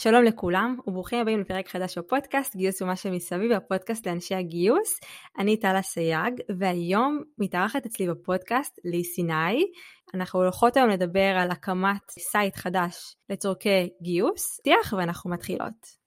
שלום לכולם וברוכים הבאים לפרק חדש בפודקאסט גיוס ומה שמסביב הפודקאסט לאנשי הגיוס. אני טלה סייג והיום מתארחת אצלי בפודקאסט לי סיני. אנחנו הולכות היום לדבר על הקמת site חדש לצורכי גיוס, תיח ואנחנו מתחילות.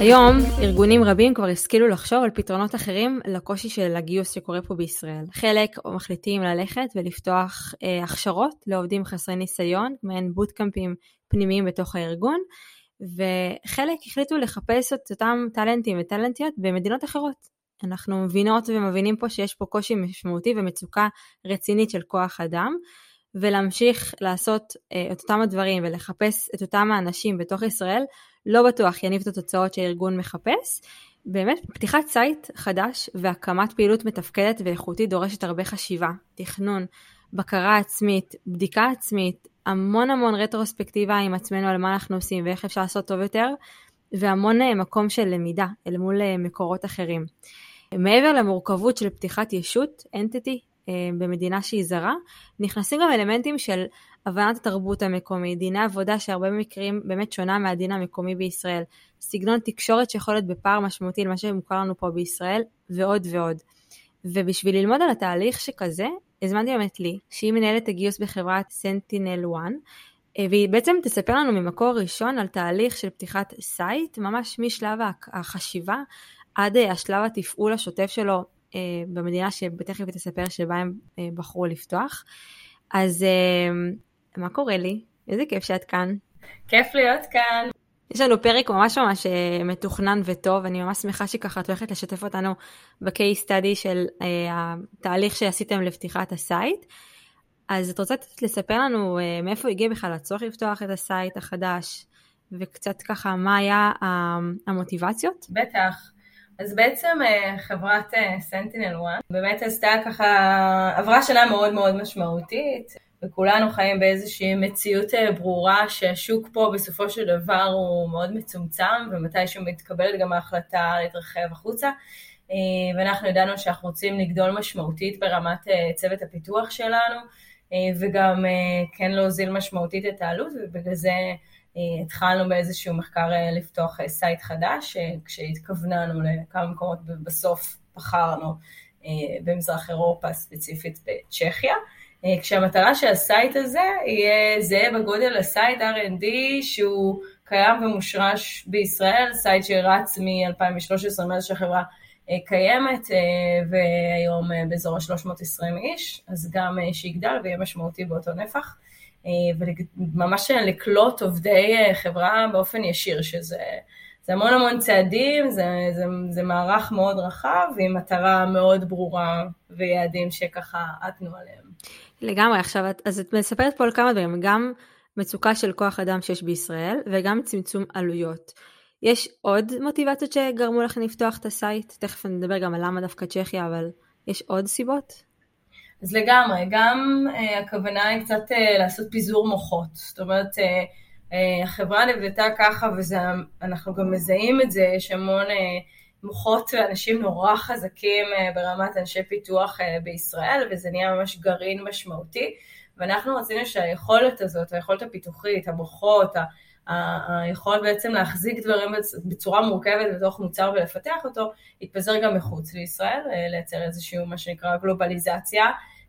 היום ארגונים רבים כבר השכילו לחשוב על פתרונות אחרים לקושי של הגיוס שקורה פה בישראל. חלק מחליטים ללכת ולפתוח אה, הכשרות לעובדים חסרי ניסיון, מעין בוטקאמפים פנימיים בתוך הארגון, וחלק החליטו לחפש את אותם טאלנטים וטאלנטיות במדינות אחרות. אנחנו מבינות ומבינים פה שיש פה קושי משמעותי ומצוקה רצינית של כוח אדם, ולהמשיך לעשות אה, את אותם הדברים ולחפש את אותם האנשים בתוך ישראל, לא בטוח יניב את התוצאות שהארגון מחפש. באמת, פתיחת site חדש והקמת פעילות מתפקדת ואיכותית דורשת הרבה חשיבה, תכנון, בקרה עצמית, בדיקה עצמית, המון המון רטרוספקטיבה עם עצמנו על מה אנחנו עושים ואיך אפשר לעשות טוב יותר, והמון אה, מקום של למידה אל מול אה, מקורות אחרים. מעבר למורכבות של פתיחת ישות, אה, במדינה שהיא זרה, נכנסים גם אלמנטים של הבנת התרבות המקומית, דיני עבודה שהרבה מקרים באמת שונה מהדין המקומי בישראל, סגנון תקשורת שיכול להיות בפער משמעותי למה שמוכר לנו פה בישראל, ועוד ועוד. ובשביל ללמוד על התהליך שכזה, הזמנתי באמת לי, שהיא מנהלת הגיוס בחברת SentinelOne, אה, והיא בעצם תספר לנו ממקור ראשון על תהליך של פתיחת site, ממש משלב החשיבה עד אה, השלב התפעול השוטף שלו אה, במדינה שתכף היא תספר שבה הם אה, בחרו לפתוח. אז אה, מה קורה לי? איזה כיף שאת כאן. כיף להיות כאן. יש לנו פרק ממש ממש מתוכנן וטוב, אני ממש שמחה שככה את הולכת לשתף אותנו ב- case study של אה, התהליך שעשיתם לפתיחת ה site. אז את רוצה לספר לנו אה, מאיפה הגיע בכלל הצורך לפתוח את ה site החדש, וקצת ככה מה היה המוטיבציות? בטח. אז בעצם אה, חברת אה, 1 באמת עשתה ככה, עברה שנה מאוד מאוד משמעותית, וכולנו חיים באיזושהי מציאות אה, ברורה שהשוק פה בסופו של דבר הוא מאוד מצומצם, ומתישהו מתקבלת גם ההחלטה להתרחב החוצה. ואנחנו ידענו שאנחנו רוצים לגדול משמעותית ברמת צוות הפיתוח שלנו, וגם כן להוזיל משמעותית את העלות, ובגלל זה התחלנו באיזשהו מחקר אה, לפתוח אה, site חדש, כשהתכווננו לכמה מקומות בסוף בחרנו במזרח אירופה, ספציפית בצ'כיה, כשהמטרה של ה site הזה יהיה זהה בגודל ל site R&D שהוא קיים ומושרש בישראל, site שרץ מ-2013 מאז שהחברה קיימת, והיום באזור ה-320 איש, אז גם שיגדל ויהיה משמעותי באותו נפח. אה, וממש לקלוט עובדי אה, חברה באופן ישיר, שזה זה המון המון צעדים, זה, זה, זה מערך מאוד רחב עם מטרה מאוד ברורה ויעדים שככה עטנו עליהם. לגמרי, עכשיו, אז את מספרת פה על כמה דברים, גם מצוקה של כוח אדם שיש בישראל וגם צמצום עלויות. יש עוד מוטיבציות שגרמו לכם לפתוח את ה site? תכף נדבר גם על למה דווקא צ'כיה, אבל יש עוד סיבות? אז לגמרי, גם uh, הכוונה היא קצת uh, לעשות פיזור מוחות. זאת אומרת, uh, uh, החברה נבנתה ככה, ואנחנו גם מזהים את זה, יש המון uh, מוחות ואנשים נורא חזקים uh, ברמת אנשי פיתוח uh, בישראל, וזה נהיה ממש גרעין משמעותי. ואנחנו רצינו שהיכולת הזאת, היכולת הפיתוחית, המוחות, היכולת בעצם להחזיק דברים בצורה מורכבת בתוך מוצר ולפתח אותו, יתפזר גם מחוץ לישראל, לייצר איזשהו מה שנקרא גלובליזציה.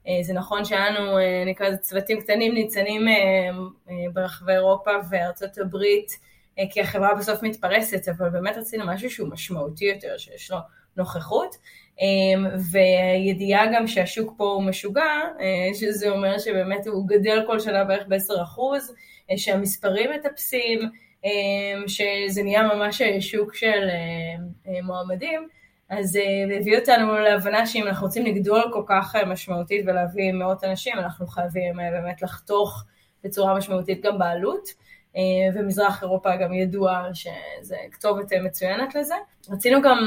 אה, זה נכון לנו, אה, נקרא לזה צוותים קטנים ניצנים אה, ברחבי אירופה וארצות הברית, כי החברה בסוף מתפרסת, אבל באמת רצינו משהו שהוא משמעותי יותר, שיש לו נוכחות, וידיעה גם שהשוק פה הוא משוגע, שזה אומר שבאמת הוא גדל כל שנה בערך ב-10%, שהמספרים מטפסים, שזה נהיה ממש שוק של מועמדים. אז זה אה, הביא אותנו להבנה שאם אנחנו רוצים לגדול כל כך אה, משמעותית ולהביא מאות אנשים, אנחנו חייבים אה, באמת לחתוך בצורה משמעותית גם בעלות. ומזרח אירופה גם ידוע שזה כתובת מצוינת לזה. רצינו גם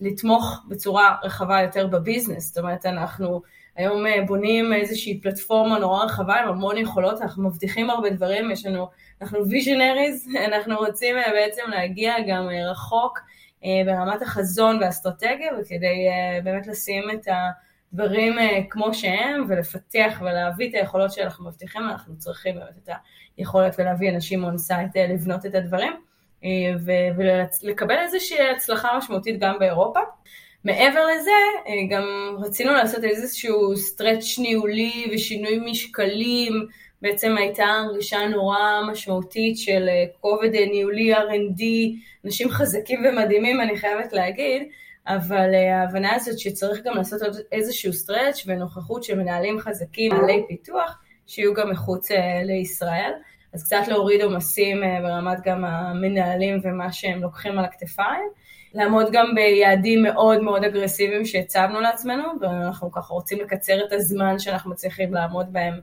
לתמוך בצורה רחבה יותר בביזנס, זאת אומרת אנחנו היום בונים איזושהי פלטפורמה נורא רחבה עם המון יכולות, אנחנו מבטיחים הרבה דברים, יש לנו, אנחנו visionaries, אנחנו רוצים בעצם להגיע גם רחוק ברמת החזון והאסטרטגיה, וכדי באמת לשים את הדברים כמו שהם ולפתח ולהביא את היכולות שאנחנו מבטיחים, אנחנו צריכים באמת את היכולת ולהביא אנשים on site לבנות את הדברים. ולקבל איזושהי הצלחה משמעותית גם באירופה. מעבר לזה, גם רצינו לעשות איזשהו stretch ניהולי ושינוי משקלים, בעצם הייתה הרגשה נורא משמעותית של כובד ניהולי R&D, אנשים חזקים ומדהימים אני חייבת להגיד, אבל ההבנה הזאת שצריך גם לעשות עוד איזשהו סטרץ' ונוכחות של מנהלים חזקים, מנהלי פיתוח, שיהיו גם מחוץ לישראל. אז קצת להוריד עומסים אה, ברמת גם המנהלים ומה שהם לוקחים על הכתפיים. לעמוד גם ביעדים מאוד מאוד אגרסיביים שהצבנו לעצמנו, ואנחנו ככה רוצים לקצר את הזמן שאנחנו מצליחים לעמוד בהם אה,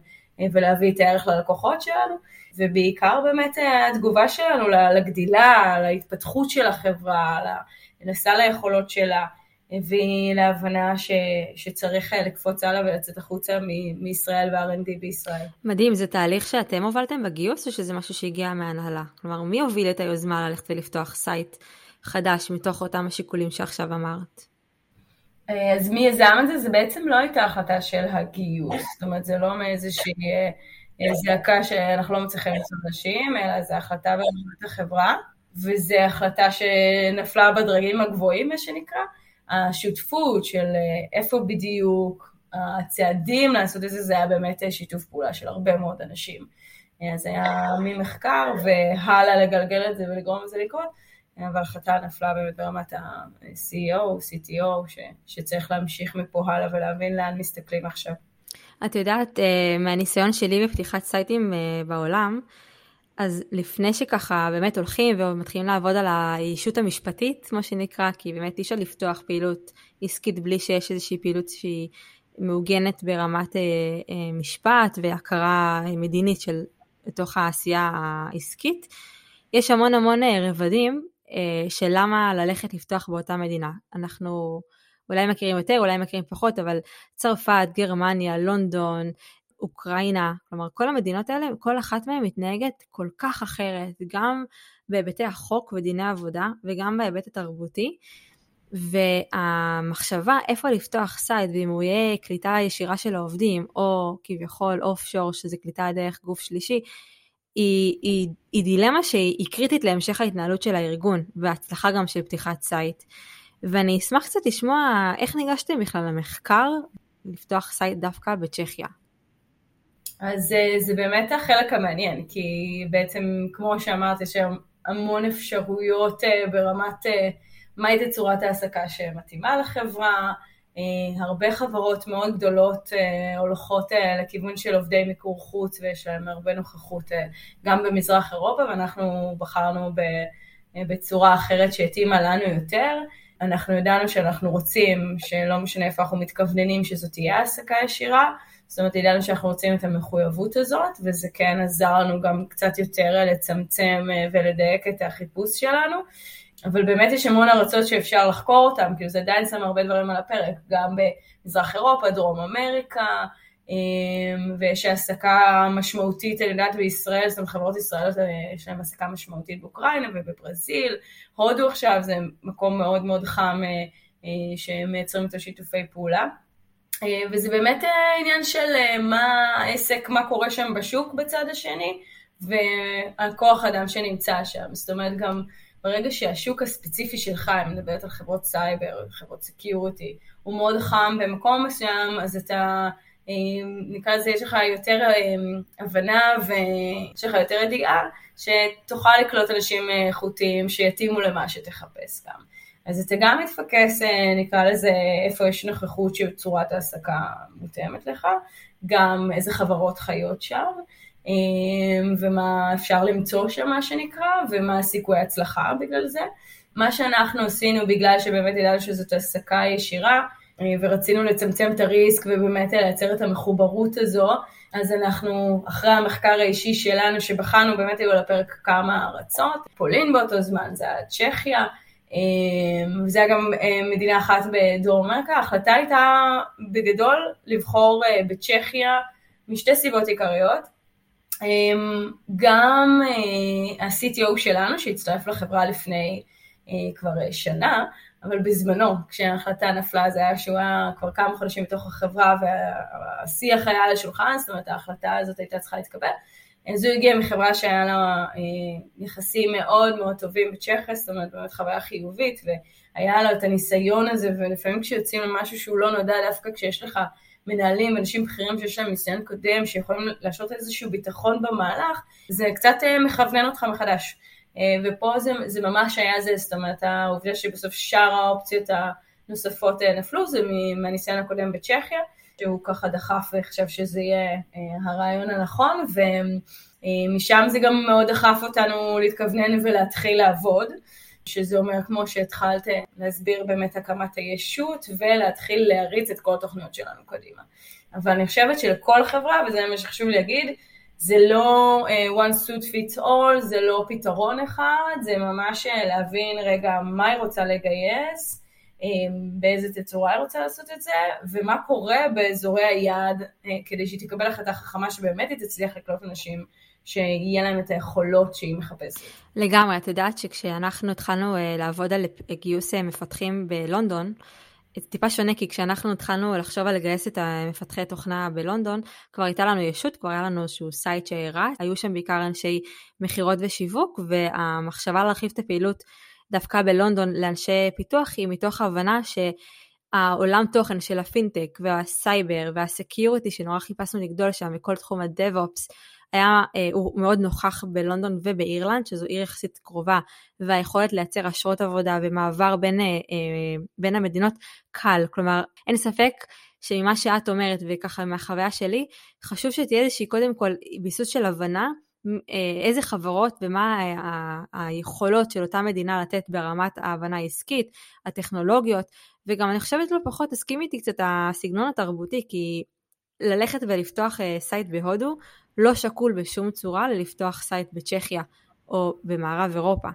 ולהביא את הערך ללקוחות שלנו, ובעיקר באמת אה, התגובה שלנו לגדילה, להתפתחות של החברה, לסל היכולות שלה, הביא להבנה ש, שצריך אה, לקפוץ הלאה ולצאת החוצה מ, מישראל וה-R&D בישראל. מדהים, זה תהליך שאתם הובלתם בגיוס או שזה משהו שהגיע מהנהלה? כלומר, מי הוביל את היוזמה ללכת ולפתוח site חדש מתוך אותם השיקולים שעכשיו אמרת? אה, אז מי יזם את זה? זה בעצם לא הייתה החלטה של הגיוס, זאת אומרת, זה לא מאיזושהי אה, זעקה שאנחנו לא מצליחים למצוא נשים, אלא זו החלטה ברמת החברה, וזו החלטה שנפלה בדרגים הגבוהים, מה שנקרא. השותפות של אה, איפה בדיוק, הצעדים לעשות את זה, זה היה באמת אה, שיתוף פעולה של הרבה מאוד אנשים. אה, זה היה ממחקר והלאה לגלגל את זה ולגרום לזה לקרות, אבל ההחלטה נפלה באמת ברמת ה-CEO, CTO, ש, שצריך להמשיך מפה הלאה ולהבין לאן מסתכלים עכשיו. את יודעת, מהניסיון שלי בפתיחת סייטים בעולם, אז לפני שככה באמת הולכים ומתחילים לעבוד על האישות המשפטית, כמו שנקרא, כי באמת אי אפשר לפתוח פעילות עסקית בלי שיש איזושהי פעילות שהיא מעוגנת ברמת אה, אה, משפט והכרה מדינית של תוך העשייה העסקית. יש המון המון אה, רבדים אה, של למה ללכת לפתוח באותה מדינה. אנחנו אולי מכירים יותר, אולי מכירים פחות, אבל צרפת, גרמניה, לונדון, אוקראינה, כלומר כל המדינות האלה, כל אחת מהן מתנהגת כל כך אחרת, גם בהיבטי החוק ודיני עבודה וגם בהיבט התרבותי. והמחשבה איפה לפתוח site ואם הוא יהיה קליטה ישירה של העובדים או כביכול offshore שזה קליטה דרך גוף שלישי היא, היא, היא דילמה שהיא קריטית להמשך ההתנהלות של הארגון והצלחה גם של פתיחת site. ואני אשמח קצת לשמוע איך ניגשתם בכלל למחקר לפתוח site דווקא בצ'כיה. אז אה, זה באמת החלק המעניין, כי בעצם, כמו שאמרת, יש המון אפשרויות אה, ברמת אה, מהי תצורת ההעסקה שמתאימה לחברה, הרבה חברות מאוד גדולות הולכות לכיוון של עובדי מיקור חוץ ויש להם הרבה נוכחות גם במזרח אירופה ואנחנו בחרנו בצורה אחרת שהתאימה לנו יותר. אנחנו ידענו שאנחנו רוצים, שלא משנה איפה אנחנו מתכווננים שזאת תהיה העסקה ישירה, זאת אומרת, ידענו שאנחנו רוצים את המחויבות הזאת, וזה כן עזר לנו גם קצת יותר לצמצם אה, ולדייק את החיפוש שלנו. אבל באמת יש המון ארצות שאפשר לחקור אותם, כאילו זה עדיין שם הרבה דברים על הפרק, גם במזרח אירופה, דרום אמריקה, אמ, ויש העסקה משמעותית, אני יודעת בישראל, זאת אומרת חברות ישראליות אה, יש להן העסקה משמעותית באוקראינה ובברזיל, הודו עכשיו זה מקום מאוד מאוד חם אה, שמייצרים את השיתופי פעולה. אה, וזה באמת אה, עניין של אה, מה העסק, מה קורה שם בשוק בצד השני, והכוח אדם שנמצא שם. זאת אומרת, גם ברגע שהשוק הספציפי שלך, אני מדברת על חברות סייבר, חברות security, הוא מאוד חם במקום מסוים, אז אתה, נקרא לזה, יש לך יותר הבנה ויש לך יותר ידיעה, שתוכל לקלוט אנשים איכותיים שיתאימו למה שתחפש גם. אז אתה גם מתפקס, אה, נקרא לזה, איפה יש נוכחות של צורת העסקה מותאמת לך, גם איזה חברות חיות שם, אה, ומה אפשר למצוא שם, מה שנקרא, ומה הסיכוי ההצלחה בגלל זה. מה שאנחנו עשינו, בגלל שבאמת ידענו שזאת העסקה ישירה, אה, ורצינו לצמצם את הריסק ובאמת לייצר את המחוברות הזו, אז אנחנו, אחרי המחקר האישי שלנו שבחנו, באמת היו על הפרק כמה ארצות, פולין באותו זמן, זה היה צ'כיה, וזה היה גם מדינה אחת בדרום אמריקה. ההחלטה הייתה בגדול לבחור בצ'כיה משתי סיבות עיקריות. גם ה-CTO שלנו שהצטרף לחברה לפני כבר שנה, אבל בזמנו, כשההחלטה נפלה, זה היה שהוא היה כבר כמה חודשים בתוך החברה והשיח היה על השולחן, זאת אומרת ההחלטה הזאת הייתה צריכה להתקבל. אז הוא הגיע מחברה שהיה לה אה, יחסים מאוד מאוד טובים בצ'כיה, זאת אומרת באמת חוויה חיובית, והיה לו את הניסיון הזה, ולפעמים כשיוצאים למשהו שהוא לא נודע, דווקא כשיש לך מנהלים ואנשים בכירים שיש להם ניסיון קודם, שיכולים להשרות איזשהו ביטחון במהלך, זה קצת אה, מכוונן אותך מחדש. אה, ופה זה, זה ממש היה זה, זאת אומרת העובדה שבסוף שאר האופציות הנוספות אה, נפלו, זה מהניסיון הקודם בצ'כיה, שהוא ככה דחף וחשב שזה יהיה הרעיון הנכון, ומשם זה גם מאוד דחף אותנו להתכוונן ולהתחיל לעבוד. שזה אומר כמו שהתחלת להסביר באמת הקמת הישות ולהתחיל להריץ את כל התוכניות שלנו קדימה. אבל אני חושבת שלכל חברה, וזה מה שחשוב להגיד, זה לא uh, one suit fits all, זה לא פתרון אחד, זה ממש אה, להבין רגע מה היא רוצה לגייס, um, באיזה תצורה היא רוצה לעשות את זה, ומה קורה באזורי היעד כדי שהיא תקבל החלטה חכמה שבאמת היא תצליח לקלוט אנשים שיהיה להם את היכולות שהיא מחפשת. לגמרי, את יודעת שכשאנחנו התחלנו uh, לעבוד על גיוס מפתחים בלונדון, טיפה שונה, כי כשאנחנו התחלנו לחשוב על לגייס את המפתחי תוכנה בלונדון, כבר הייתה לנו ישות, כבר היה לנו איזשהו site שרץ, היו שם בעיקר אנשי מכירות ושיווק, והמחשבה להרחיב את הפעילות דווקא בלונדון לאנשי פיתוח היא מתוך ההבנה שהעולם תוכן של הפינטק והסייבר וה security שנורא חיפשנו לגדול שם, וכל תחום ה DevOps, היה, אה, הוא מאוד נוכח בלונדון ובאירלנד, שזו עיר יחסית קרובה, והיכולת לייצר אשרות עבודה ומעבר בין, אה, אה, בין המדינות קל. כלומר, אין ספק שממה שאת אומרת, וככה מהחוויה שלי, חשוב שתהיה איזושהי קודם כל ביסוס של הבנה איזה חברות ומה היכולות של אותה מדינה לתת ברמת ההבנה העסקית, הטכנולוגיות, וגם אני חושבת לא פחות, תסכים איתי קצת הסגנון התרבותי, כי ללכת ולפתוח site בהודו לא שקול בשום צורה ללפתוח site בצ'כיה או במערב אירופה.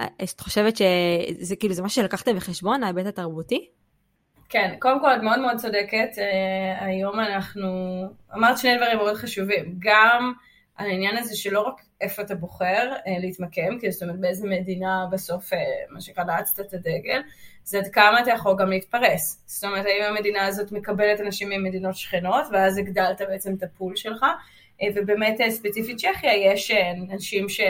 אה, את חושבת שזה כאילו זה מה שלקחתם בחשבון, ההיבט התרבותי? כן, קודם כל את מאוד מאוד צודקת, אה, היום אנחנו, אמרת שני דברים מאוד חשובים, גם העניין הזה שלא רק איפה אתה בוחר uh, להתמקם, כי זאת אומרת באיזה מדינה בסוף, אה, מה שנקרא, נעצת את הדגל, זה עד כמה אתה יכול גם להתפרס. זאת אומרת, האם המדינה הזאת מקבלת אנשים ממדינות שכנות, ואז הגדלת בעצם את ה pool שלך, ובאמת אה, ספציפית צ'כיה יש אה, אנשים ש...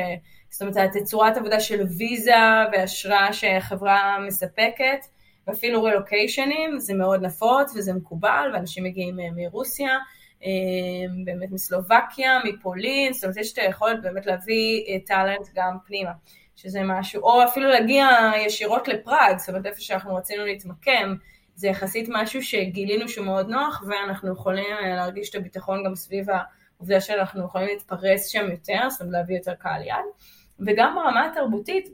זאת אומרת, התצורת עבודה של ויזה ואשרה שהחברה מספקת, ואפילו רילוקיישנים, זה מאוד נפוץ וזה מקובל, ואנשים מגיעים מרוסיה, באמת מסלובקיה, מפולין, זאת אומרת, יש את היכולת באמת להביא טאלנט גם פנימה, שזה משהו, או אפילו להגיע ישירות לפראג, זאת אומרת, איפה שאנחנו רצינו להתמקם, זה יחסית משהו שגילינו שהוא מאוד נוח, ואנחנו יכולים להרגיש את הביטחון גם סביב ה... עובדה שאנחנו יכולים להתפרס שם יותר, זאת אומרת להביא יותר קהל יד, וגם ברמה התרבותית,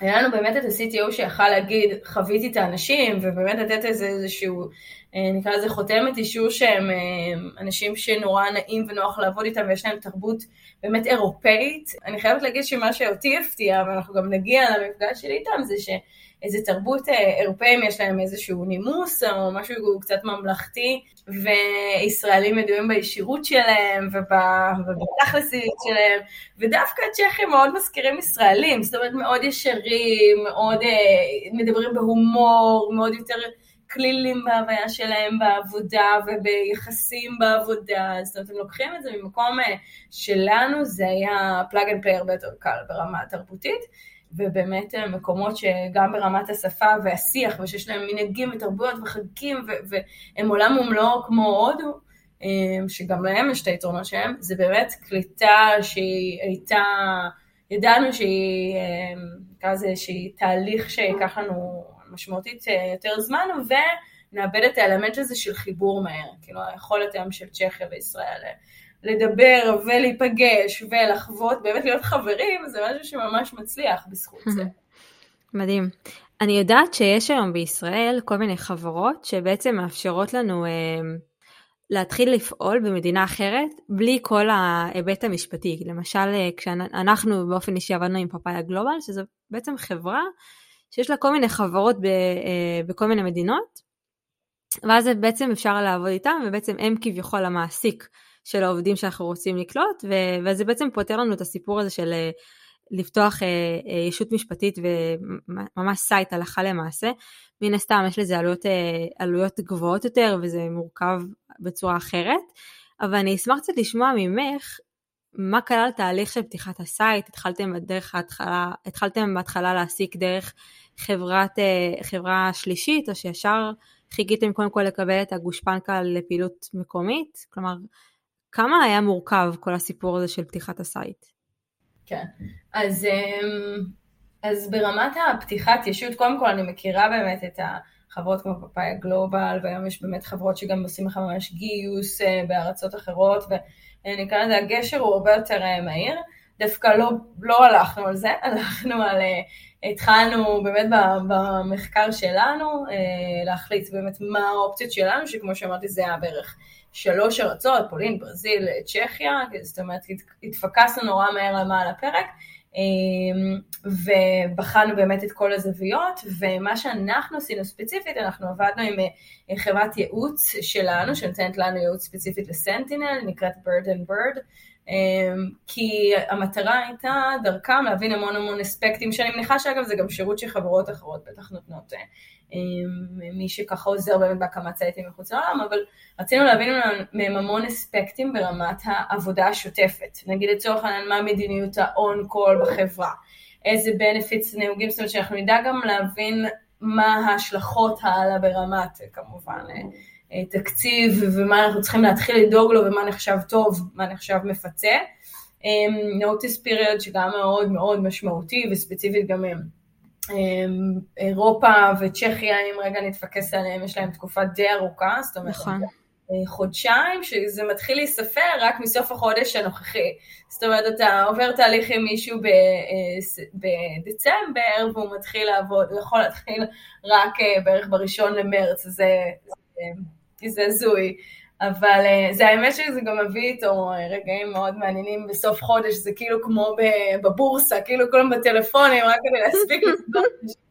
היה לנו באמת את ה-CTO שיכל להגיד, חוויתי את האנשים, ובאמת לתת איזה איזשהו, נקרא לזה חותמת אישור שהם אה, אנשים שנורא נעים ונוח לעבוד איתם, ויש להם תרבות באמת אירופאית. אני חייבת להגיד שמה שאותי הפתיע, ואנחנו גם נגיע למפגש שלי איתם, זה ש... איזה תרבות אה, אירופאים יש להם איזשהו נימוס או משהו קצת ממלכתי, וישראלים ידועים בישירות שלהם ובתכלסיות שלהם, ודווקא הצ'כים מאוד מזכירים ישראלים, זאת אומרת מאוד ישרים, מאוד אה, מדברים בהומור, מאוד יותר קלילים בהוויה שלהם בעבודה וביחסים בעבודה, זאת אומרת הם לוקחים את זה ממקום אה, שלנו, זה היה plug and play הרבה יותר קל ברמה התרבותית. ובאמת אה, מקומות שגם ברמת השפה והשיח, ושיש להם מנהגים ותרבויות וחגים, והם עולם ומלואו כמו הודו, אה, שגם להם יש את היתרונות שלהם, זה באמת קליטה שהיא הייתה, ידענו שהיא, נקרא לזה, שהיא תהליך שיקח לנו משמעותית יותר זמן, ונאבד את האלמנט הזה של חיבור מהר, כאילו היכולת היום של צ'כיה וישראל לדבר ולהיפגש ולחוות, באמת להיות חברים, זה משהו שממש מצליח בזכות זה. מדהים. אני יודעת שיש היום בישראל כל מיני חברות שבעצם מאפשרות לנו אה, להתחיל לפעול במדינה אחרת בלי כל ההיבט המשפטי. למשל, אה, כשאנחנו באופן אישי עבדנו עם Papaya Global, שזו בעצם חברה שיש לה כל מיני חברות ב, בכל מיני מדינות, ואז בעצם אפשר לעבוד איתם, ובעצם הם כביכול המעסיק של העובדים שאנחנו רוצים לקלוט, וזה בעצם פותר לנו את הסיפור הזה של לפתוח ישות משפטית וממש סייט הלכה למעשה. מן הסתם יש לזה עלויות, עלויות גבוהות יותר וזה מורכב בצורה אחרת, אבל אני אשמח קצת לשמוע ממך מה כלל התהליך של פתיחת הסייט, התחלתם בדרך ההתחלה, התחלתם בהתחלה להעסיק דרך חברת, אה, חברה שלישית, או שישר חיכיתם קודם כל לקבל את הגושפנקה לפעילות מקומית? כלומר, כמה היה מורכב כל הסיפור הזה של פתיחת הסייט? כן, אז, אמ, אז ברמת הפתיחת ישות, קודם כל אני מכירה באמת את החברות כמו פאפאיה גלובל, והיום יש באמת חברות שגם עושים לך ממש גיוס אה, בארצות אחרות, ו... נקרא לזה הגשר הוא הרבה יותר אה, מהיר. דווקא לא, לא הלכנו על זה, הלכנו על, אה, התחלנו באמת במחקר שלנו להחליט באמת מה האופציות שלנו, שכמו שאמרתי זה היה בערך שלוש ארצות, פולין, ברזיל, צ'כיה, זאת אומרת התפקסנו נורא מהר על מה על הפרק, ובחנו באמת את כל הזוויות, ומה שאנחנו עשינו ספציפית, אנחנו עבדנו עם חברת ייעוץ שלנו, שנותנת לנו ייעוץ ספציפית לסנטינל, נקראת bird and bird, כי המטרה הייתה דרכם להבין המון המון אספקטים, שאני מניחה שאגב זה גם שירות שחברות אחרות בטח נותנות מי שככה עוזר באמת בהקמת סייטים מחוץ לעולם, אבל רצינו להבין מהם המון אספקטים ברמת העבודה השוטפת. נגיד לצורך העניין מה מדיניות ה-on-call בחברה, איזה benefits נהוגים, זאת אומרת שאנחנו נדע גם להבין מה ההשלכות הלאה ברמת כמובן תקציב ומה אנחנו צריכים להתחיל לדאוג לו ומה נחשב טוב, מה נחשב מפצה. נוטיס פיריוד שגם מאוד מאוד משמעותי וספציפית גם אמ, אירופה וצ'כיה, אם רגע נתפקס עליהם, יש להם תקופה די ארוכה, זאת אומרת, נכון. אה, חודשיים, שזה מתחיל להיספר רק מסוף החודש הנוכחי. זאת אומרת, אתה עובר תהליך עם מישהו אה, בדצמבר, והוא מתחיל לעבוד, הוא יכול להתחיל רק אה, בערך בראשון למרץ, זה, זה הזוי. אבל uh, זה האמת שזה גם מביא איתו רגעים מאוד מעניינים בסוף חודש, זה כאילו כמו בבורסה, כאילו כולם בטלפונים, רק כדי להספיק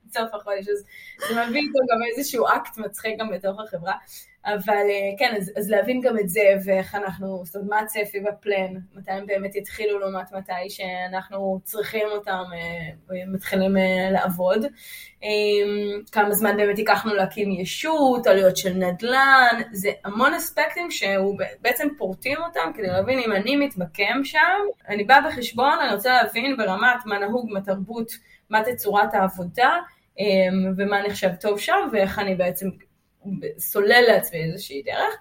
בסוף החודש, אז זה מביא איתו גם איזשהו אקט מצחיק גם בתוך החברה. אבל אה, כן, אז, אז להבין גם את זה, ואיך אנחנו, זאת אומרת, מה הצפי בפלן, מתי הם באמת יתחילו לעומת מתי שאנחנו צריכים אותם, אה, מתחילים אה, לעבוד. כמה זמן באמת ייקחנו להקים ישות, עלויות של נדל"ן, זה המון אספקטים שהוא בעצם פורטים אותם כדי להבין אם אני מתמקם שם, אני באה בחשבון, אני רוצה להבין ברמת מה נהוג, מה תרבות, מה תצורת העבודה, ומה נחשב טוב שם, ואיך אני בעצם סולל לעצמי איזושהי דרך.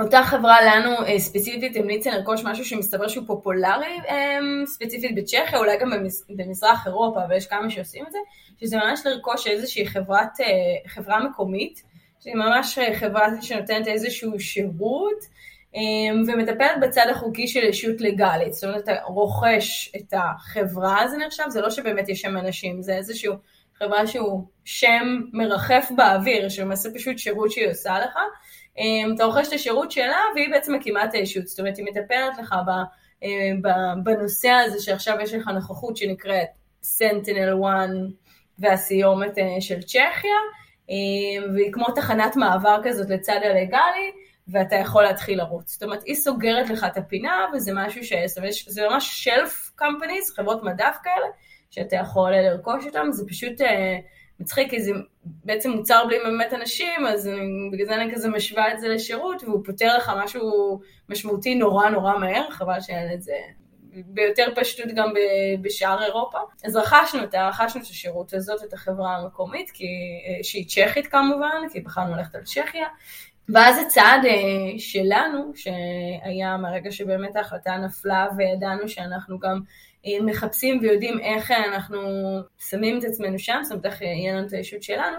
אותה חברה לנו אה, ספציפית המליצה לרכוש משהו שמסתבר שהוא פופולרי אה, ספציפית בצ'כיה, אולי גם במזרח אירופה, אבל יש כמה שעושים את זה, שזה ממש לרכוש איזושהי חברת, אה, חברה מקומית, שהיא ממש חברה שנותנת איזשהו שירות, ומטפלת בצד החוקי של ישות לגאלית, זאת אומרת, אתה רוכש את החברה, זה נחשב, זה לא שבאמת יש שם אנשים, זה איזשהו חברה שהוא שם מרחף באוויר, שלמעשה פשוט שירות שהיא עושה לך. אמ, אתה רוכש את השירות שלה והיא בעצם מקימה את הישות, זאת אומרת היא מטפלת לך אה, בנושא הזה שעכשיו יש לך נוכחות שנקראת Sentinel 1 והסיומת אה, של צ'כיה, אמ, והיא כמו תחנת מעבר כזאת לצד הלגאלי, ואתה יכול להתחיל לרוץ. זאת אומרת, היא סוגרת לך את הפינה, וזה משהו ש... זאת אומרת, זה ממש שלף קמפניז, חברות מדף כאלה, שאתה יכול לרכוש אותם, זה פשוט אה, מצחיק, כי זה בעצם מוצר בלי באמת אנשים, אז אני, בגלל זה אני כזה משווה את זה לשירות, והוא פותר לך משהו משמעותי נורא נורא מהר, חבל שאין את זה ביותר פשטות גם בשאר אירופה. אז רכשנו את, רכשנו את השירות הזאת, את החברה המקומית, כי, אה, שהיא צ'כית כמובן, כי בחרנו ללכת על צ'כיה. ואז הצעד אה, שלנו, שהיה מהרגע שבאמת ההחלטה נפלה וידענו שאנחנו גם אה, מחפשים ויודעים איך אנחנו שמים את עצמנו שם, זאת אומרת איך יהיה לנו את הישות שלנו,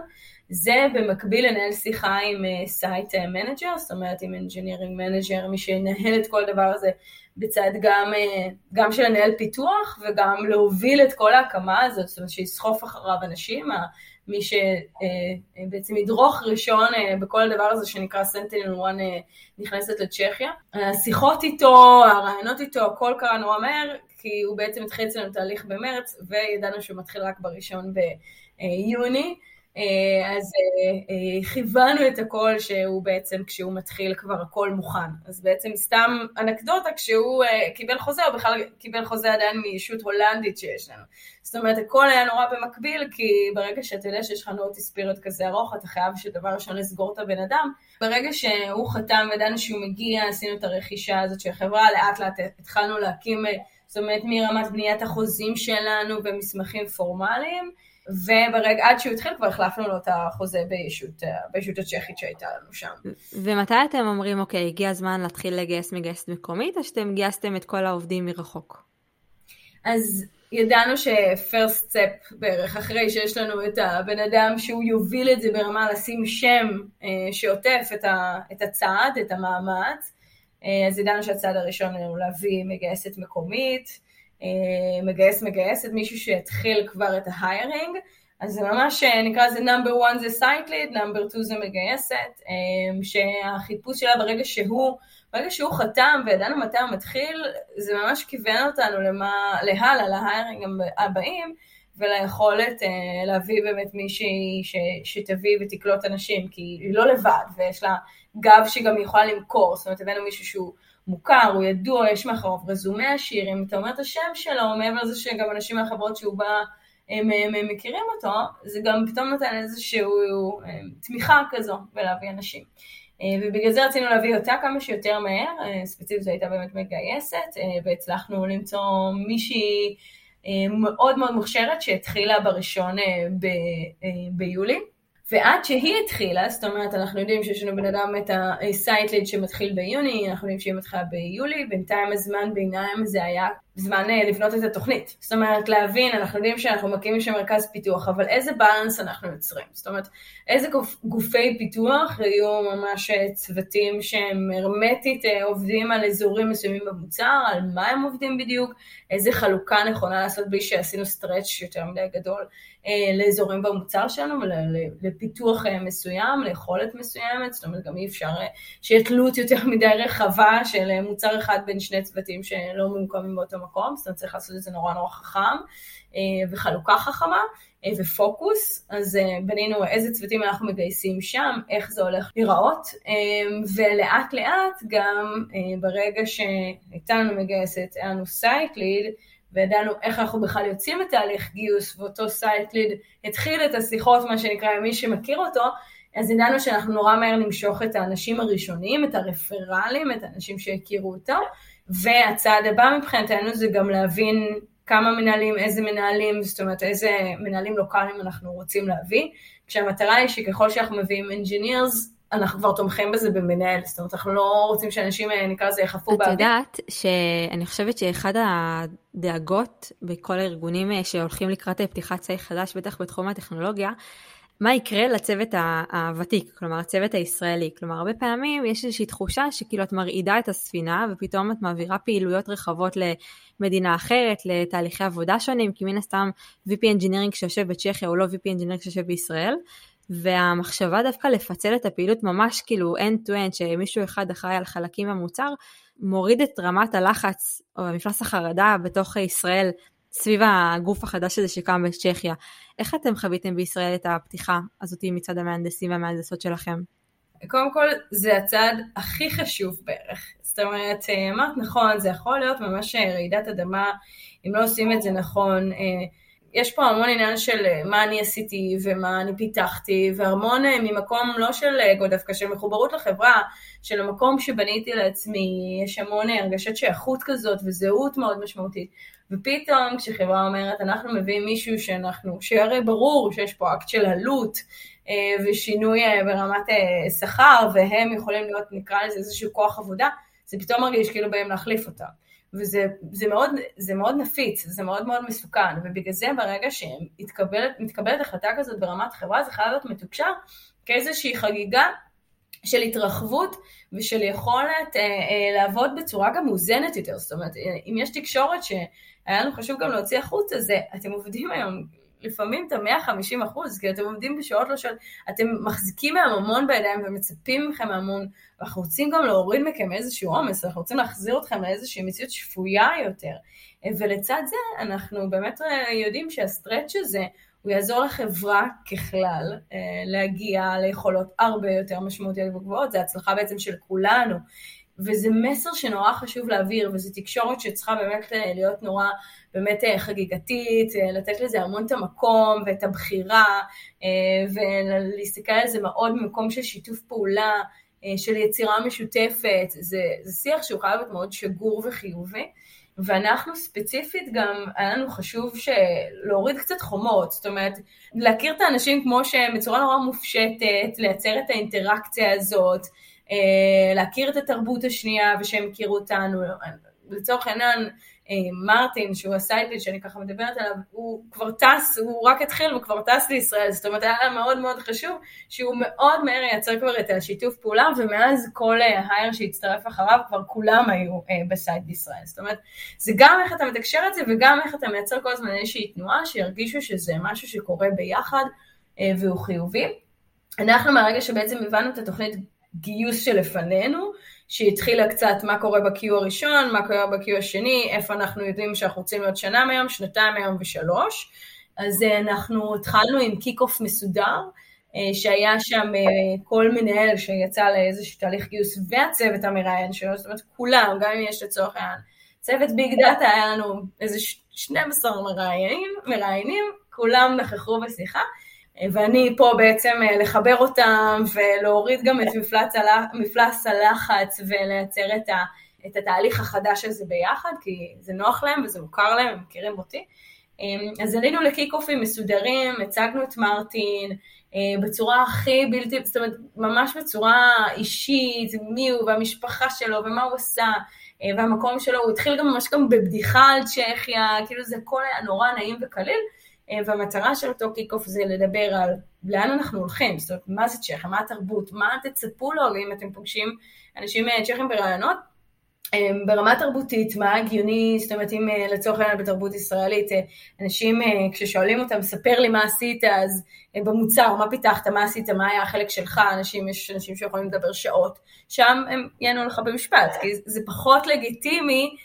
זה במקביל לנהל שיחה עם site uh, manager, זאת אומרת עם engineering manager, מי שינהל את כל הדבר הזה בצד גם, uh, גם של לנהל פיתוח וגם להוביל את כל ההקמה הזאת, זאת אומרת שיסחוף אחריו אנשים, מי שבעצם אה, ידרוך ראשון בכל הדבר הזה שנקרא סנטינל 1 נכנסת לצ'כיה. השיחות איתו, הרעיונות איתו, הכל קרה נורא מהר, כי הוא בעצם התחיל אצלנו תהליך במרץ, וידענו שהוא מתחיל רק בראשון ביוני. אה, אז אה, אה, כיוונו את הכל שהוא בעצם, כשהוא מתחיל כבר הכל מוכן. אז בעצם סתם אנקדוטה, כשהוא קיבל חוזה, הוא בכלל קיבל חוזה עדיין מישות הולנדית שיש לנו. זאת אומרת, הכל היה נורא במקביל, כי ברגע שאתה יודע שיש לך נוטיס פיריוד כזה ארוך, אתה חייב שדבר ראשון לסגור את הבן אדם. ברגע שהוא חתם וידענו שהוא מגיע, עשינו את הרכישה הזאת של החברה, לאט לאט התחלנו להקים, זאת אומרת, מרמת בניית החוזים שלנו ומסמכים פורמליים. וברגע, עד שהוא התחיל כבר החלפנו לו את החוזה בישות, בישות הצ'כית שהייתה לנו שם. ומתי אתם אומרים, אוקיי, הגיע הזמן להתחיל לגייס מגייסת מקומית, או שאתם גייסתם את כל העובדים מרחוק? אז ידענו ש first step בערך, אחרי שיש לנו את הבן אדם שהוא יוביל את זה ברמה לשים שם אה, שעוטף את, הצעד, את המאמץ, אה, אז ידענו שהצעד הראשון הוא להביא מגייסת מקומית, אה, מגייס מגייסת, מישהו שיתחיל כבר את ה hiring, אז זה ממש אה, נקרא לזה number 1 זה site lead, number 2 זה מגייסת, אה, שהחיפוש שלה ברגע שהוא, ברגע שהוא חתם וידענו מתי הוא מתחיל, זה ממש כיוון אותנו למה, להלאה, להיירינג הבאים, וליכולת להביא באמת מישהי ש, שתביא ותקלוט אנשים, כי היא לא לבד, ויש לה גב שגם יכולה למכור, זאת אומרת הבאנו מישהו שהוא מוכר, הוא ידוע, יש מאחוריו רזומה עשיר, אם אתה אומר את השם שלו, מעבר לזה שגם אנשים מהחברות שהוא בא, הם, הם, הם מכירים אותו, זה גם פתאום נותן איזושהי אה, תמיכה כזו בלהביא אנשים. אה, ובגלל זה רצינו להביא אותה כמה שיותר מהר, ספציפית זו הייתה באמת מגייסת, והצלחנו למצוא מישהי מאוד מאוד מוכשרת שהתחילה בראשון ב, ביולי. ועד שהיא התחילה, זאת אומרת, אנחנו יודעים שיש לנו בן אדם את הסייטליד שמתחיל ביוני, אנחנו יודעים שהיא מתחילה ביולי, בינתיים הזמן ביניים זה היה זמן אה, לבנות את התוכנית. זאת אומרת, להבין, אנחנו יודעים שאנחנו מקימים שם מרכז פיתוח, אבל איזה בלנס אנחנו יוצרים? זאת אומרת, איזה גופ, גופי פיתוח יהיו ממש אה, צוותים שהם הרמטית אה, עובדים על אזורים מסוימים במוצר, על מה הם עובדים בדיוק, איזה חלוקה נכונה לעשות בלי שעשינו stretch יותר מדי גדול לאזורים במוצר שלנו ולפיתוח מסוים, ליכולת מסוימת, זאת אומרת, גם אי אפשר שיהיה תלות יותר מדי רחבה של מוצר אחד בין שני צוותים שלא ממוקמים באותו מקום, זאת אומרת צריך לעשות את זה נורא נורא חכם, אה, וחלוקה חכמה, אה, ופוקוס, אז אה, בנינו איזה צוותים אנחנו מגייסים שם, איך זה הולך להיראות, ולאט לאט גם ברגע שהייתה לנו מגייסת, היה לנו site lead, וידענו איך אנחנו בכלל יוצאים לתהליך גיוס, ואותו site lead התחיל את השיחות, מה שנקרא, מי שמכיר אותו, אז ידענו שאנחנו נורא מהר נמשוך את האנשים הראשונים, את הרפרלים, את האנשים שהכירו אותו, והצעד הבא מבחינתנו זה גם להבין כמה מנהלים, איזה מנהלים, זאת אומרת איזה מנהלים לוקאליים אנחנו רוצים להביא, כשהמטרה היא שככל שאנחנו מביאים engineers, אנחנו כבר תומכים בזה במנהל, זאת אומרת אנחנו לא רוצים שאנשים אה, נקרא לזה יחפו באוויר. את יודעת שאני חושבת שאחד הדאגות בכל הארגונים אה, שהולכים לקראת פתיחת צי חדש, בטח בתחום הטכנולוגיה, מה יקרה לצוות הוותיק, כלומר הצוות הישראלי. כלומר, הרבה פעמים יש איזושהי תחושה שכאילו את מרעידה את הספינה ופתאום את מעבירה פעילויות רחבות למדינה אחרת, לתהליכי עבודה שונים, כי מן הסתם VP Engineering שיושב בצ'כיה הוא לא VP Engineering שיושב בישראל, והמחשבה דווקא לפצל את הפעילות ממש כאילו end to end, שמישהו אחד אחראי על חלקים במוצר, מוריד את רמת הלחץ או מפלס החרדה בתוך ישראל סביב הגוף החדש הזה שקם בצ'כיה. איך אתם חוויתם בישראל את הפתיחה הזאת מצד המהנדסים והמהנדסות שלכם? קודם כל, זה הצעד הכי חשוב בערך. זאת אומרת, אה, אמרת נכון, זה יכול להיות ממש אה, רעידת אדמה, אם לא עושים את זה נכון. אה, יש פה המון עניין של מה אני עשיתי ומה אני פיתחתי, והמון ממקום לא של אגו דווקא, של מחוברות לחברה, של המקום שבניתי לעצמי, יש המון הרגשת שייכות כזאת וזהות מאוד משמעותית. ופתאום כשחברה אומרת, אנחנו מביאים מישהו שאנחנו, שהרי ברור שיש פה אקט של עלות אה, ושינוי אה, ברמת אה, שכר, והם יכולים להיות, נקרא לזה איזשהו כוח עבודה, זה פתאום מרגיש כאילו באים להחליף אותם. וזה זה מאוד, זה מאוד נפיץ, זה מאוד מאוד מסוכן, ובגלל זה ברגע שמתקבלת החלטה כזאת ברמת חברה, זה חייב להיות מתוקשר כאיזושהי חגיגה של התרחבות ושל יכולת אה, אה, לעבוד בצורה גם מאוזנת יותר. זאת אומרת, אם יש תקשורת שהיה לנו חשוב גם להוציא החוצה, זה אתם עובדים היום לפעמים את ה-150 אחוז, כי אתם עומדים בשעות לא שעות, אתם מחזיקים מהם המון בידיים ומצפים מכם המון, ואנחנו רוצים גם להוריד מכם איזשהו עומס, אנחנו רוצים להחזיר אתכם לאיזושהי מציאות שפויה יותר. ולצד זה, אנחנו באמת יודעים שהסטרץ' הזה, הוא יעזור לחברה ככלל אה, להגיע ליכולות הרבה יותר משמעותיות וגבוהות, זה הצלחה בעצם של כולנו. וזה מסר שנורא חשוב להעביר, וזו תקשורת שצריכה באמת אה, להיות נורא באמת אה, חגיגתית, לתת לזה המון את המקום ואת הבחירה, ולהסתכל על זה מאוד ממקום של שיתוף פעולה, של יצירה משותפת, זה, זה שיח שהוא חייב להיות מאוד שגור וחיובי. ואנחנו ספציפית גם, היה לנו חשוב להוריד קצת חומות, זאת אומרת, להכיר את האנשים כמו שהם בצורה נורא מופשטת, לייצר את האינטראקציה הזאת, אה, להכיר את התרבות השנייה ושהם הכירו אותנו, לצורך העניין, אה, מרטין, שהוא הסיידליד שאני ככה מדברת עליו, הוא כבר טס, הוא רק התחיל וכבר טס לישראל, זאת אומרת היה מאוד מאוד חשוב שהוא מאוד מהר ייצר כבר את השיתוף פעולה, ומאז כל הייר שהצטרף אחריו כבר כולם היו אה, בסייד בישראל. זאת אומרת, זה גם איך אתה מתקשר את זה וגם איך אתה מייצר כל הזמן איזושהי תנועה, שירגישו שזה משהו שקורה ביחד אה, והוא חיובי. אנחנו מהרגע שבעצם הבנו את התוכנית גיוס שלפנינו, שהתחילה קצת מה קורה ב-Q הראשון, מה קורה ב-Q השני, איפה אנחנו יודעים שאנחנו רוצים להיות שנה מהיום, שנתיים מהיום ושלוש. אז אה, אנחנו התחלנו עם kick-off מסודר, אה, שהיה שם אה, כל מנהל שיצא לאיזשהו תהליך גיוס והצוות המראיין שלו, זאת אומרת כולם, גם אם יש לצורך העניין צוות big data, היה לנו איזה 12 מראיינים, מראיינים, כולם נכחו בשיחה. ואני פה בעצם אה, לחבר אותם ולהוריד גם את מפלס, הלח, מפלס הלחץ ולייצר את, ה, את התהליך החדש הזה ביחד, כי זה נוח להם וזה מוכר להם, הם מכירים אותי. אמ, אז עלינו לקיק-אופים מסודרים, הצגנו את מרטין אה, בצורה הכי בלתי, זאת אומרת, ממש בצורה אישית, מי הוא והמשפחה שלו ומה הוא עשה. אה, והמקום שלו, הוא התחיל גם ממש גם בבדיחה על צ'כיה, כאילו זה הכל היה נורא נעים וקליל, והמטרה של אותו kick-off זה לדבר על לאן אנחנו הולכים, זאת אומרת, מה זה צ'כיה, מה התרבות, מה תצפו לו אם אתם פוגשים אנשים אה, צ'כים בראיונות, אה, ברמה תרבותית, מה הגיוני, זאת אומרת, אם לצורך העניין בתרבות ישראלית, אנשים כששואלים אותם, ספר לי מה עשית, אז במוצר, מה פיתחת, מה עשית, מה היה החלק שלך, אנשים, יש אנשים שיכולים לדבר שעות, שם הם יענו לך במשפט, כי זה פחות לגיטימי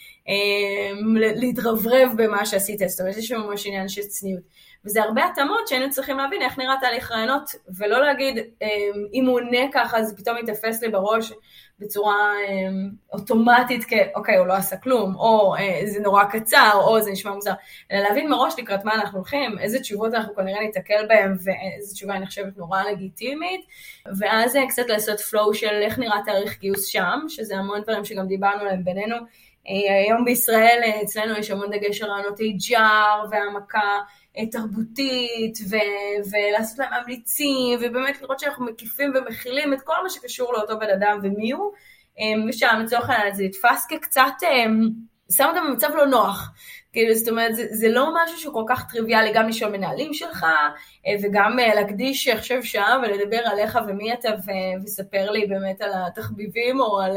להתרברב במה שעשית, זאת אומרת, יש שם ממש עניין של צניעות. וזה הרבה התאמות שהיינו צריכים להבין איך נראה תהליך רעיונות, ולא להגיד, אמ, אם הוא עונה ככה, זה פתאום יתפס לי בראש בצורה אמ, אוטומטית, כאוקיי, הוא לא עשה כלום, או אה, זה נורא קצר, או זה נשמע מוזר, אלא להבין מראש לקראת מה אנחנו הולכים, איזה תשובות אנחנו כנראה ניתקל בהן, ואיזה תשובה אני חושבת נורא לגיטימית, ואז אה, קצת לעשות flow של איך נראה תאריך גיוס שם, שזה המון דברים שגם דיברנו עליהם בינינו. אה, היום בישראל אה, אצלנו יש המון דגש על רעיונות HR והעמקה אה, תרבותית ו- ולעשות להם ממליצים ובאמת לראות שאנחנו מקיפים ומכילים את כל מה שקשור לאותו בן אדם ומי הוא. ושם לצורך העניין זה יתפס כקצת שם אותם במצב לא נוח. כאילו, זאת אומרת, זה, זה לא משהו שהוא כל כך טריוויאלי, גם לשאול מנהלים שלך, וגם להקדיש עכשיו שעה ולדבר עליך ומי אתה, וספר לי באמת על התחביבים, או על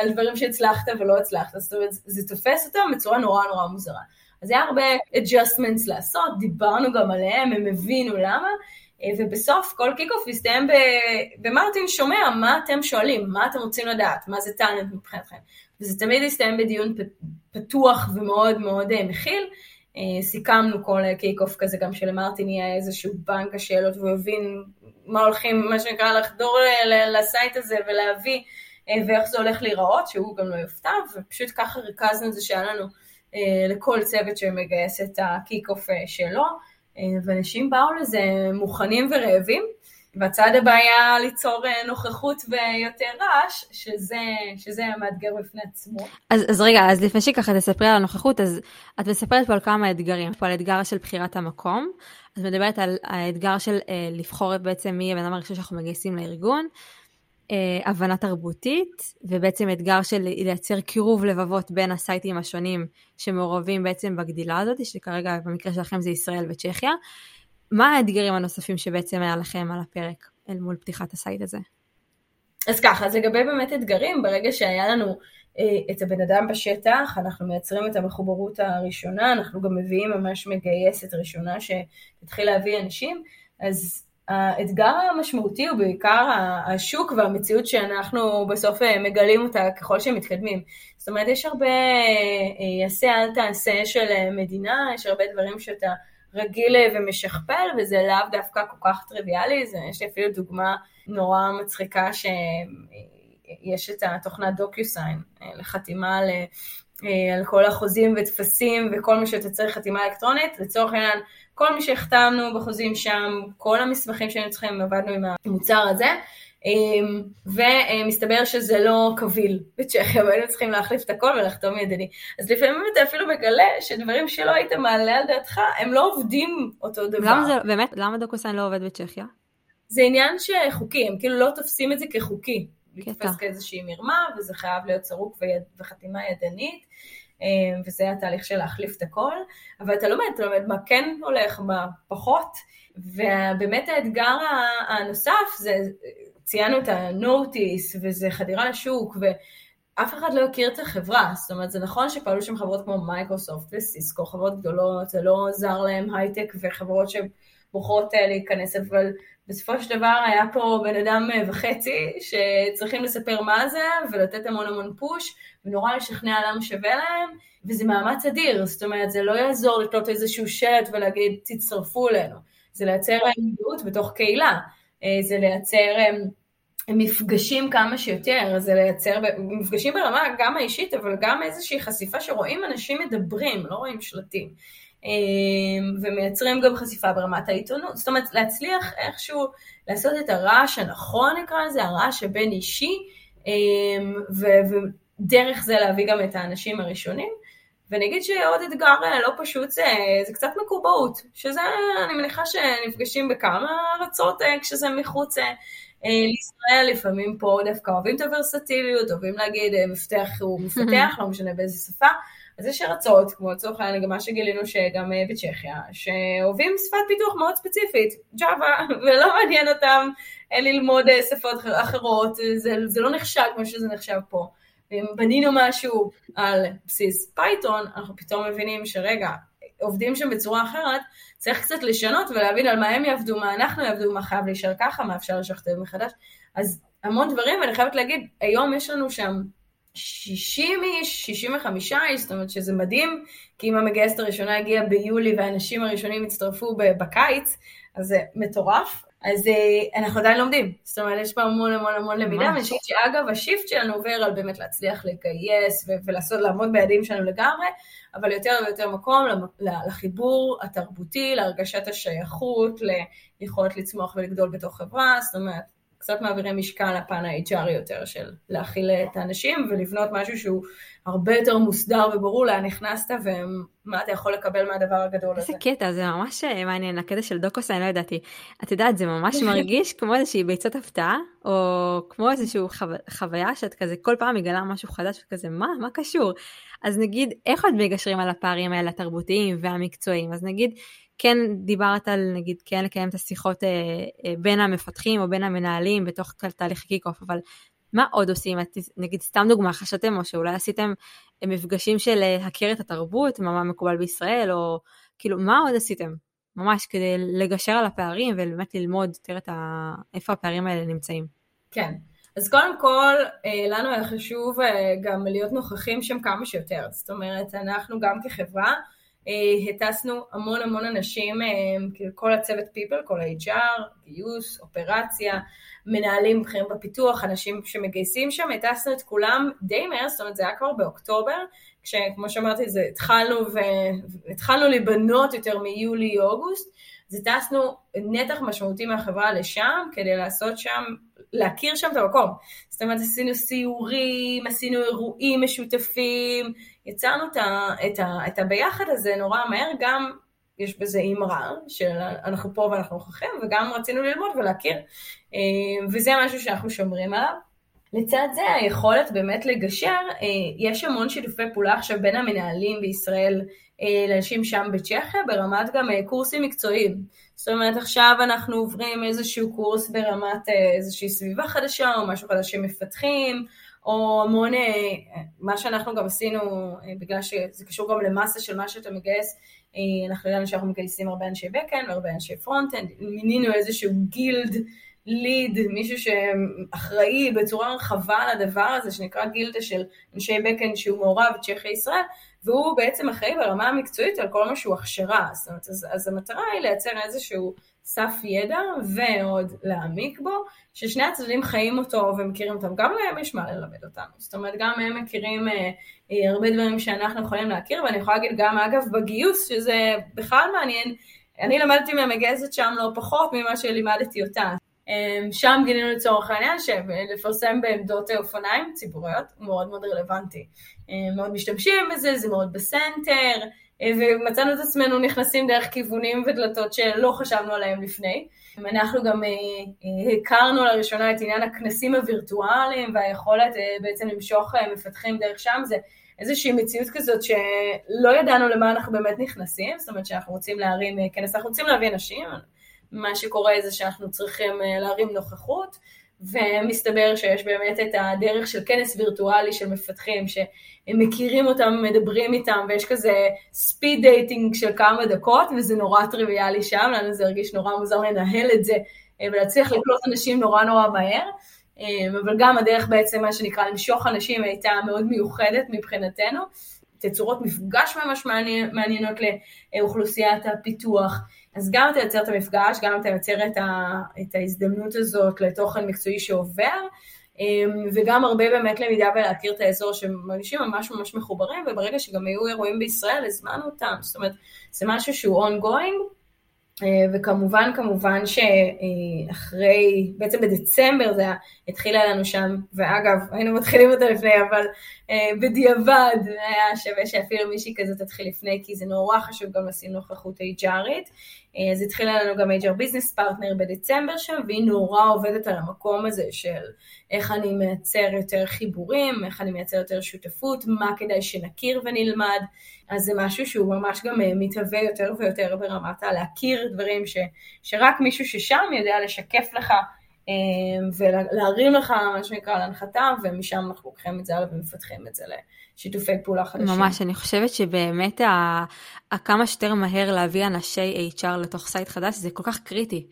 על דברים שהצלחת ולא הצלחת, זאת אומרת, זה תופס אותם בצורה נורא נורא מוזרה. אז היה הרבה adjustments לעשות, דיברנו גם עליהם, הם הבינו למה, אה, ובסוף כל kick-off מסתיים במרטין שומע מה אתם שואלים, מה אתם רוצים לדעת, מה זה talent מבחינתכם. וזה תמיד הסתיים בדיון פתוח ומאוד מאוד אה, מכיל. סיכמנו כל kick-off כזה גם שלמרטין יהיה איזשהו בנק השאלות והוא הבין מה הולכים, מה שנקרא, לחדור לסייט הזה ולהביא אה, ואיך זה הולך להיראות, שהוא גם לא יופתע, ופשוט ככה ריכזנו את זה שהיה לנו אה, לכל צוות שמגייס את ה kick-off אה, שלו, ואנשים באו לזה מוכנים ורעבים. והצעד הבא היה ליצור נוכחות ויותר רעש, שזה, שזה מאתגר בפני עצמו. אז, אז רגע, אז לפני שככה תספרי על הנוכחות, אז את מספרת פה על כמה אתגרים, פה על אתגר של בחירת המקום, את מדברת על האתגר של אה, לבחור בעצם מי הבן אדם הראשון שאנחנו מגייסים לארגון, אה, הבנה תרבותית, ובעצם אתגר של לייצר קירוב לבבות בין הסייטים השונים שמעורבים בעצם בגדילה הזאת, שכרגע במקרה שלכם זה ישראל וצ'כיה. מה האתגרים הנוספים שבעצם היה לכם על הפרק אל מול פתיחת הסייט הזה? אז ככה, אז לגבי באמת אתגרים, ברגע שהיה לנו את הבן אדם בשטח, אנחנו מייצרים את המחוברות הראשונה, אנחנו גם מביאים ממש מגייסת ראשונה שתתחיל להביא אנשים, אז האתגר המשמעותי הוא בעיקר השוק והמציאות שאנחנו בסוף מגלים אותה ככל שהם מתקדמים. זאת אומרת, יש הרבה יעשה אל תעשה של מדינה, יש הרבה דברים שאתה רגיל ומשכפל, וזה לאו דווקא כל כך טריוויאלי, זה, יש לי אפילו דוגמה נורא מצחיקה שיש את התוכנת דוקיוסיין לחתימה על, על כל החוזים וטפסים וכל מה שאתה צריך חתימה אלקטרונית, לצורך העניין כל מי שהחתמנו בחוזים שם, כל המסמכים שהיינו צריכים, עבדנו עם המוצר הזה, אמ, ומסתבר שזה לא קביל בצ'כיה, והיינו צריכים להחליף את הכל ולחתום ידני. אז לפעמים אתה אפילו מגלה שדברים שלא היית מעלה על דעתך, הם לא עובדים אותו דבר. למה זה, באמת, למה דוקוסיין לא עובד בצ'כיה? זה עניין שחוקי, הם כאילו לא תופסים את זה כחוקי. לתפס כאיזושהי מרמה, וזה חייב להיות צרוק וחתימה ידנית. אמ, וזה התהליך של להחליף את הכל, אבל אתה לומד, אתה לומד מה כן הולך, מה פחות, ובאמת האתגר הנוסף זה, ציינו את ה notice, וזה חדירה לשוק, ואף אחד לא הכיר את החברה, זאת אומרת, זה נכון שפעלו שם חברות כמו מייקרוסופט וסיסקו, חברות גדולות, זה לא עזר להם הייטק וחברות שבוחרות אה, להיכנס, אבל בסופו של דבר היה פה בן אדם אה, וחצי שצריכים לספר מה זה ולתת המון המון פוש ונורא לשכנע למה שווה להם וזה מאמץ אדיר, זאת אומרת זה לא יעזור לתלות איזשהו שלט ולהגיד תצטרפו אלינו, זה לייצר עמדות בתוך קהילה, אה, זה לייצר אה, מפגשים כמה שיותר, זה לייצר מפגשים ברמה גם האישית אבל גם איזושהי חשיפה שרואים אנשים מדברים, לא רואים שלטים. אמ, ומייצרים גם חשיפה ברמת העיתונות. זאת אומרת, להצליח איכשהו לעשות את הרעש הנכון, נקרא לזה, הרעש הבין אישי, אמ, ודרך זה להביא גם את האנשים הראשונים. ואני אגיד שעוד אתגר אה, לא פשוט זה, זה קצת מקובעות, שזה, אני מניחה שנפגשים בכמה ארצות אה, כשזה מחוץ אה, לישראל, לפעמים פה דווקא אוהבים את הוורסטיליות, אוהבים להגיד מפתח הוא מפתח, לא משנה באיזה שפה. אז יש ארצות, כמו לצורך העניין גם מה שגילינו שגם אה, בצ'כיה, שאוהבים שפת פיתוח מאוד ספציפית, ג'אווה, ולא מעניין אותם אה, ללמוד אה, שפות אחרות, זה, זה לא נחשב כמו שזה נחשב פה. אם בנינו משהו על בסיס Python, אנחנו פתאום מבינים שרגע, עובדים שם בצורה אחרת, צריך קצת לשנות ולהבין על מה הם יעבדו, מה אנחנו יעבדו, מה חייב להישאר ככה, מה אפשר לשכתב מחדש. אז המון דברים, ואני חייבת להגיד, היום יש לנו שם 60 איש, 65 איש, זאת אומרת שזה מדהים, כי אם המגייסת הראשונה הגיעה ביולי והאנשים הראשונים הצטרפו בקיץ, אז זה מטורף. אז אה, אנחנו עדיין לומדים, זאת אומרת, יש פה המון המון המון למידה, ואני חושבת שאגב, השיפט שלנו עובר על באמת להצליח לגייס ולעשות, לעמוד ביעדים שלנו לגמרי, אבל יותר ויותר מקום לחיבור התרבותי, להרגשת השייכות, ליכולת לצמוח ולגדול בתוך חברה, זאת אומרת, קצת מעבירים משקל לפן ה-HR יותר של להכיל את האנשים ולבנות משהו שהוא הרבה יותר מוסדר וברור לאן נכנסת ומה אתה יכול לקבל מהדבר הגדול הזה. איזה קטע, זה ממש אה, מעניין, הקטע של דוקוס אני לא ידעתי. את יודעת, זה ממש מרגיש כמו איזושהי ביצת הפתעה, או כמו איזושהי חו... חוויה שאת כזה כל פעם מגלה משהו חדש וכזה, מה, מה קשור? אז נגיד, איך עוד מגשרים על הפערים האלה התרבותיים והמקצועיים? אז נגיד, כן דיברת על נגיד כן לקיים את השיחות אה, אה, בין המפתחים או בין המנהלים בתוך תהליך kick-off, אבל מה עוד עושים? את, נגיד סתם דוגמה, חשבתם או שאולי עשיתם אה, מפגשים של להכיר את התרבות, מה מקובל בישראל, או כאילו מה עוד עשיתם? ממש כדי לגשר על הפערים ובאמת ללמוד יותר את ה... איפה הפערים האלה נמצאים. כן. אז קודם כל, לנו היה חשוב גם להיות נוכחים שם כמה שיותר. זאת אומרת, אנחנו גם כחברה, אה, הטסנו המון המון אנשים, אה, כאילו כל הצוות פיפל, כל ה-HR, גיוס, אופרציה, מנהלים בכירים בפיתוח, אנשים שמגייסים שם, הטסנו את כולם די מהר, זאת אומרת זה היה כבר באוקטובר, כשכמו שאמרתי, זה התחלנו, והתחלנו לבנות יותר מיולי-אוגוסט, אז הטסנו נתח משמעותי מהחברה לשם, כדי לעשות שם, להכיר שם את המקום. זאת אומרת, עשינו סיורים, עשינו אירועים משותפים, יצרנו את, ה, את, ה, את הביחד הזה נורא מהר, גם יש בזה אמרה של אנחנו פה ואנחנו נוכחים, וגם רצינו ללמוד ולהכיר, אה, וזה משהו שאנחנו שומרים עליו. לצד זה היכולת באמת לגשר, אה, יש המון שיתופי פעולה עכשיו בין המנהלים בישראל אה, לאנשים שם בצ'כיה, ברמת גם קורסים מקצועיים. זאת אומרת, עכשיו אנחנו עוברים איזשהו קורס ברמת איזושהי סביבה חדשה, או משהו חדש שמפתחים, או המון, מה שאנחנו גם עשינו, בגלל שזה קשור גם למסה של מה שאתה מגייס, אנחנו ידענו שאנחנו מגייסים הרבה אנשי backend והרבה אנשי front-end, מינינו איזשהו guild ליד, מישהו שאחראי בצורה רחבה על הדבר הזה, שנקרא גילדה של אנשי בקאנד שהוא מעורב צ'כי ישראל, והוא בעצם אחראי ברמה המקצועית על כל מה שהוא הכשרה. זאת אומרת, אז, אז המטרה היא לייצר איזשהו סף ידע ועוד להעמיק בו, ששני הצדדים חיים אותו ומכירים אותם. גם להם יש מה ללמד אותנו. זאת אומרת, גם הם מכירים אה, אה, הרבה דברים שאנחנו יכולים להכיר, ואני יכולה להגיד גם, אגב, בגיוס, שזה בכלל מעניין, אני למדתי מהמגייסת שם לא פחות ממה שלימדתי אותה. אמ, שם גילינו לצורך העניין שלפרסם בעמדות אופניים ציבוריות הוא מאוד מאוד רלוונטי. אמ, מאוד משתמשים בזה, זה מאוד בסנטר, אה, ומצאנו את עצמנו נכנסים דרך כיוונים ודלתות שלא חשבנו עליהם לפני. אנחנו גם אה, אה, הכרנו לראשונה את עניין הכנסים הווירטואליים והיכולת בעצם למשוך מפתחים דרך שם, זה איזושהי מציאות כזאת שלא ידענו למה אנחנו באמת נכנסים, זאת אומרת שאנחנו רוצים להרים כנס, אנחנו רוצים להביא אנשים, מה שקורה זה שאנחנו צריכים אה, להרים נוכחות, ומסתבר שיש באמת את הדרך של כנס וירטואלי של מפתחים, שהם מכירים אותם, מדברים איתם, ויש כזה speed dating של כמה דקות, וזה נורא טריוויאלי שם, לנו זה הרגיש נורא מוזר לנהל את זה, אה, ולהצליח לקלוט אנשים נורא נורא מהר. אה, אבל גם הדרך בעצם, מה שנקרא, למשוך אנשים הייתה מאוד מיוחדת מבחינתנו. תצורות מפגש ממש מעניינות לאוכלוסיית הפיתוח. אז גם אתה יוצר את המפגש, גם אתה יוצר את, ה, את ההזדמנות הזאת לתוכן מקצועי שעובר, אמ, וגם הרבה באמת למידה ולהכיר את האזור שמרגישים ממש ממש מחוברים, וברגע שגם היו אירועים בישראל, הזמנו אותם, זאת אומרת, זה משהו שהוא ongoing, אה, וכמובן, כמובן שאחרי, בעצם בדצמבר זה התחילה לנו שם, ואגב, היינו מתחילים אותה לפני, אבל אה, בדיעבד היה שווה שאפילו מישהי כזאת תתחיל לפני, כי זה נורא חשוב גם לשים נוכחות HR ית. אה, אז התחילה לנו גם HR business partner בדצמבר שם, והיא נורא עובדת על המקום הזה של איך אני מייצר יותר חיבורים, איך אני מייצר יותר שותפות, מה כדאי שנכיר ונלמד. אז זה משהו שהוא ממש גם אה, מתהווה יותר ויותר ברמת הלהכיר דברים ש, שרק מישהו ששם יודע לשקף לך אה, ולהרים לך מה שנקרא להנחתה, ומשם אנחנו לוקחים את זה הלאה ומפתחים את זה לשיתופי פעולה חדשים. ממש, אני חושבת שבאמת הכמה שיותר מהר להביא אנשי HR לתוך site חדש זה כל כך קריטי.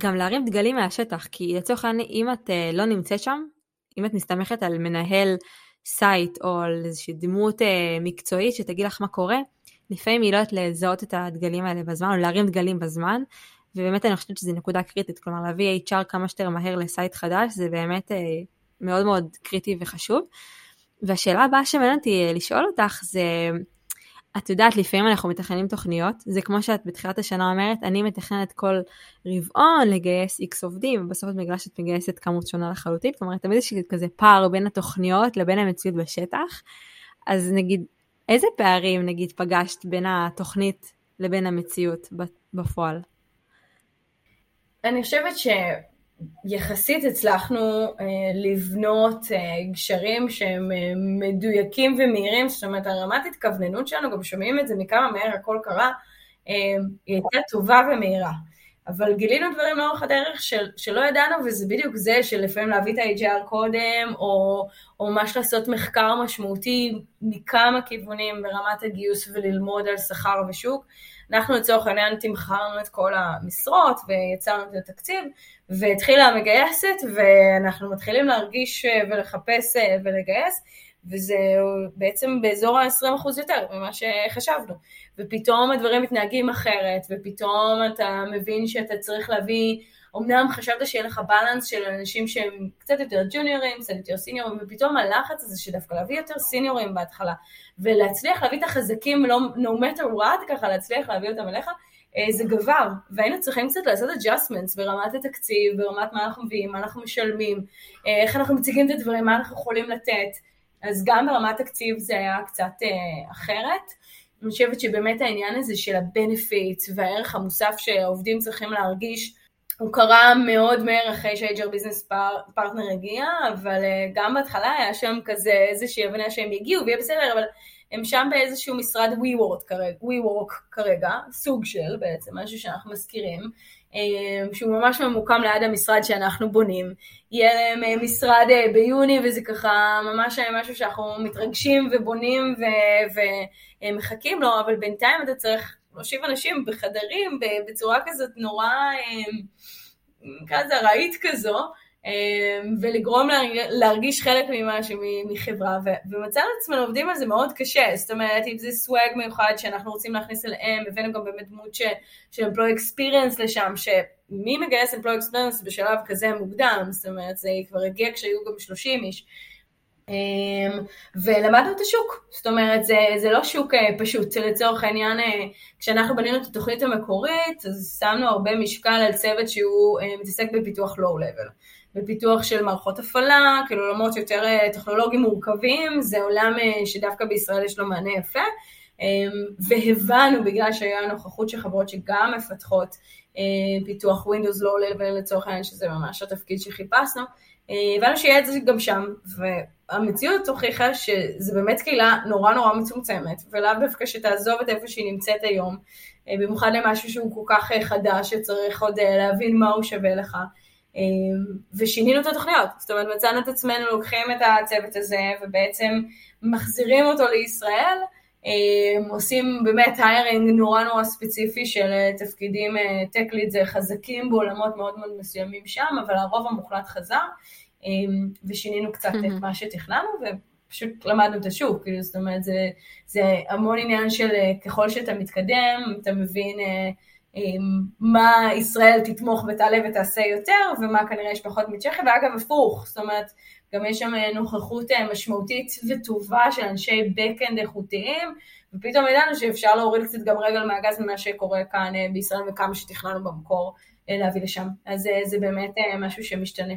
גם להרים דגלים מהשטח, כי לצורך העניין אם את אה, לא נמצאת שם, אם את מסתמכת על מנהל site או על איזושהי דמות אה, מקצועית שתגיד לך מה קורה, לפעמים היא לא יודעת לזהות את הדגלים האלה בזמן או להרים דגלים בזמן, ובאמת אני חושבת שזו נקודה קריטית, כלומר להביא HR כמה שיותר מהר לסייט חדש זה באמת אה, מאוד מאוד קריטי וחשוב. והשאלה הבאה שמעניין אותי אה, לשאול אותך זה, את יודעת, לפעמים אנחנו מתכננים תוכניות, זה כמו שאת בתחילת השנה אומרת, אני מתכננת כל רבעון לגייס איקס עובדים, ובסוף את מגלה שאת מגייסת כמות שונה לחלוטין, כלומר תמיד יש כזה פער בין התוכניות לבין המציאות בשטח, אז נגיד, איזה פערים נגיד פגשת בין התוכנית לבין המציאות בפועל? אני חושבת שיחסית הצלחנו אה, לבנות אה, גשרים שהם אה, מדויקים ומהירים, זאת אומרת הרמת התכווננות שלנו, גם שומעים את זה מכמה מהר הכל קרה, היא הייתה טובה ומהירה. אבל גילינו דברים לאורך הדרך של, שלא ידענו, וזה בדיוק זה שלפעמים להביא את ה-HR קודם, או, או ממש לעשות מחקר משמעותי מכמה כיוונים ברמת הגיוס וללמוד על שכר ושוק. אנחנו לצורך העניין תמכרנו את כל המשרות ויצרנו את התקציב, והתחילה המגייסת, ואנחנו מתחילים להרגיש ולחפש ולגייס, וזה בעצם באזור ה-20% יותר ממה שחשבנו. ופתאום הדברים מתנהגים אחרת, ופתאום אתה מבין שאתה צריך להביא, אמנם חשבת שיהיה לך בלנס של אנשים שהם קצת יותר ג'וניורים, קצת יותר סיניורים, ופתאום הלחץ הזה שדווקא להביא יותר סיניורים בהתחלה, ולהצליח להביא את החזקים, לא, no matter what, ככה להצליח להביא אותם אליך, אה, זה גבר, והיינו צריכים קצת לעשות adjustments ברמת התקציב, ברמת מה אנחנו מביאים, מה אנחנו משלמים, אה, איך אנחנו מציגים את הדברים, מה אנחנו יכולים לתת. אז גם ברמת תקציב זה היה קצת אה, אחרת. אני חושבת שבאמת העניין הזה של ה-benefits והערך המוסף שהעובדים צריכים להרגיש, הוא קרה מאוד מהר אחרי שה-HR ביזנס פרטנר הגיע, אבל uh, גם בהתחלה היה שם כזה איזושהי הבנה שהם יגיעו ויהיה בסדר, אבל הם שם באיזשהו משרד WeWork כרגע, WeWork כרגע, סוג של בעצם, משהו שאנחנו מזכירים, אה, שהוא ממש ממוקם ליד המשרד שאנחנו בונים. יהיה להם אה, משרד אה, ביוני וזה ככה ממש משהו שאנחנו מתרגשים ובונים ומחכים לו, אבל בינתיים אתה צריך להושיב אנשים בחדרים בצורה כזאת נורא, נקרא לזה ארעית כזו, אמ, ולגרום להרגיש חלק ממשהו, מחברה, ומצאנו את עצמנו עובדים על זה מאוד קשה, זאת אומרת, אם זה סוואג מיוחד שאנחנו רוצים להכניס אליהם, הבאנו גם באמת דמות של אמפלוי אקספיריאנס לשם, שמי מגייס אמפלוי אקספיריאנס בשלב כזה מוקדם, זאת אומרת, זה כבר הגיע כשהיו גם 30 איש. אמ, ולמדנו את השוק, זאת אומרת זה, זה לא שוק אה, פשוט, לצורך העניין אה, כשאנחנו בנינו את התוכנית המקורית אז שמנו הרבה משקל על צוות שהוא אה, מתעסק בפיתוח לואו-לבל. בפיתוח של מערכות הפעלה, כאילו עולמות יותר אה, טכנולוגיים מורכבים, זה עולם אה, שדווקא בישראל יש לו מענה יפה, אמ, והבנו בגלל שהיה נוכחות של חברות שגם מפתחות אה, פיתוח Windows Low Level לצורך העניין, שזה ממש התפקיד שחיפשנו, הבנו שיהיה את זה גם שם, והמציאות הוכיחה שזה באמת קהילה נורא נורא מצומצמת, ולאו דווקא שתעזוב את איפה שהיא נמצאת היום, במיוחד למשהו שהוא כל כך חדש, שצריך עוד להבין מה הוא שווה לך. אמ, ושינינו את התוכניות, זאת אומרת מצאנו את עצמנו לוקחים את הצוות הזה ובעצם מחזירים אותו לישראל, אמ, עושים באמת היירינג נורא נורא ספציפי של תפקידים טק ליד זה חזקים בעולמות מאוד מאוד מסוימים שם, אבל הרוב המוחלט חזר, אמ, ושינינו קצת את מה שתכננו ופשוט למדנו את השוק, כאילו זאת אומרת זה, זה המון עניין של ככל שאתה מתקדם, אתה מבין אה, מה ישראל תתמוך ותעלה ותעשה יותר, ומה כנראה יש פחות מצ'כיה, ואגב הפוך, זאת אומרת, גם יש שם נוכחות אה, משמעותית וטובה של אנשי backend איכותיים, ופתאום ידענו שאפשר להוריד קצת גם רגל מהגז ממה שקורה כאן אה, בישראל וכמה שתכננו במקור אה, להביא לשם. אז זה באמת משהו שמשתנה.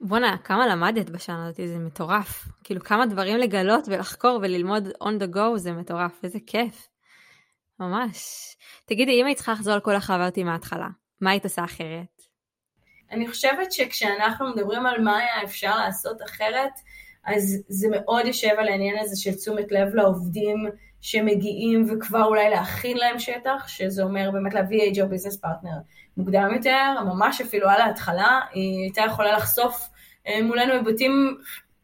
בואנה, כמה למדת בשנה הזאת, זה מטורף. כאילו, כמה דברים לגלות ולחקור וללמוד on the go, זה מטורף, איזה כיף. ממש. תגידי, אם היית צריכה לחזור על כל החברתי מההתחלה, מה היית עושה אחרת? אני חושבת שכשאנחנו מדברים על מה היה אפשר לעשות אחרת, אז זה מאוד יושב על העניין הזה של תשומת לב לעובדים שמגיעים וכבר אולי להכין להם שטח, שזה אומר באמת להביא HR ביזנס פרטנר מוקדם יותר, ממש אפילו על ההתחלה, היא הייתה יכולה לחשוף אה, מולנו היבטים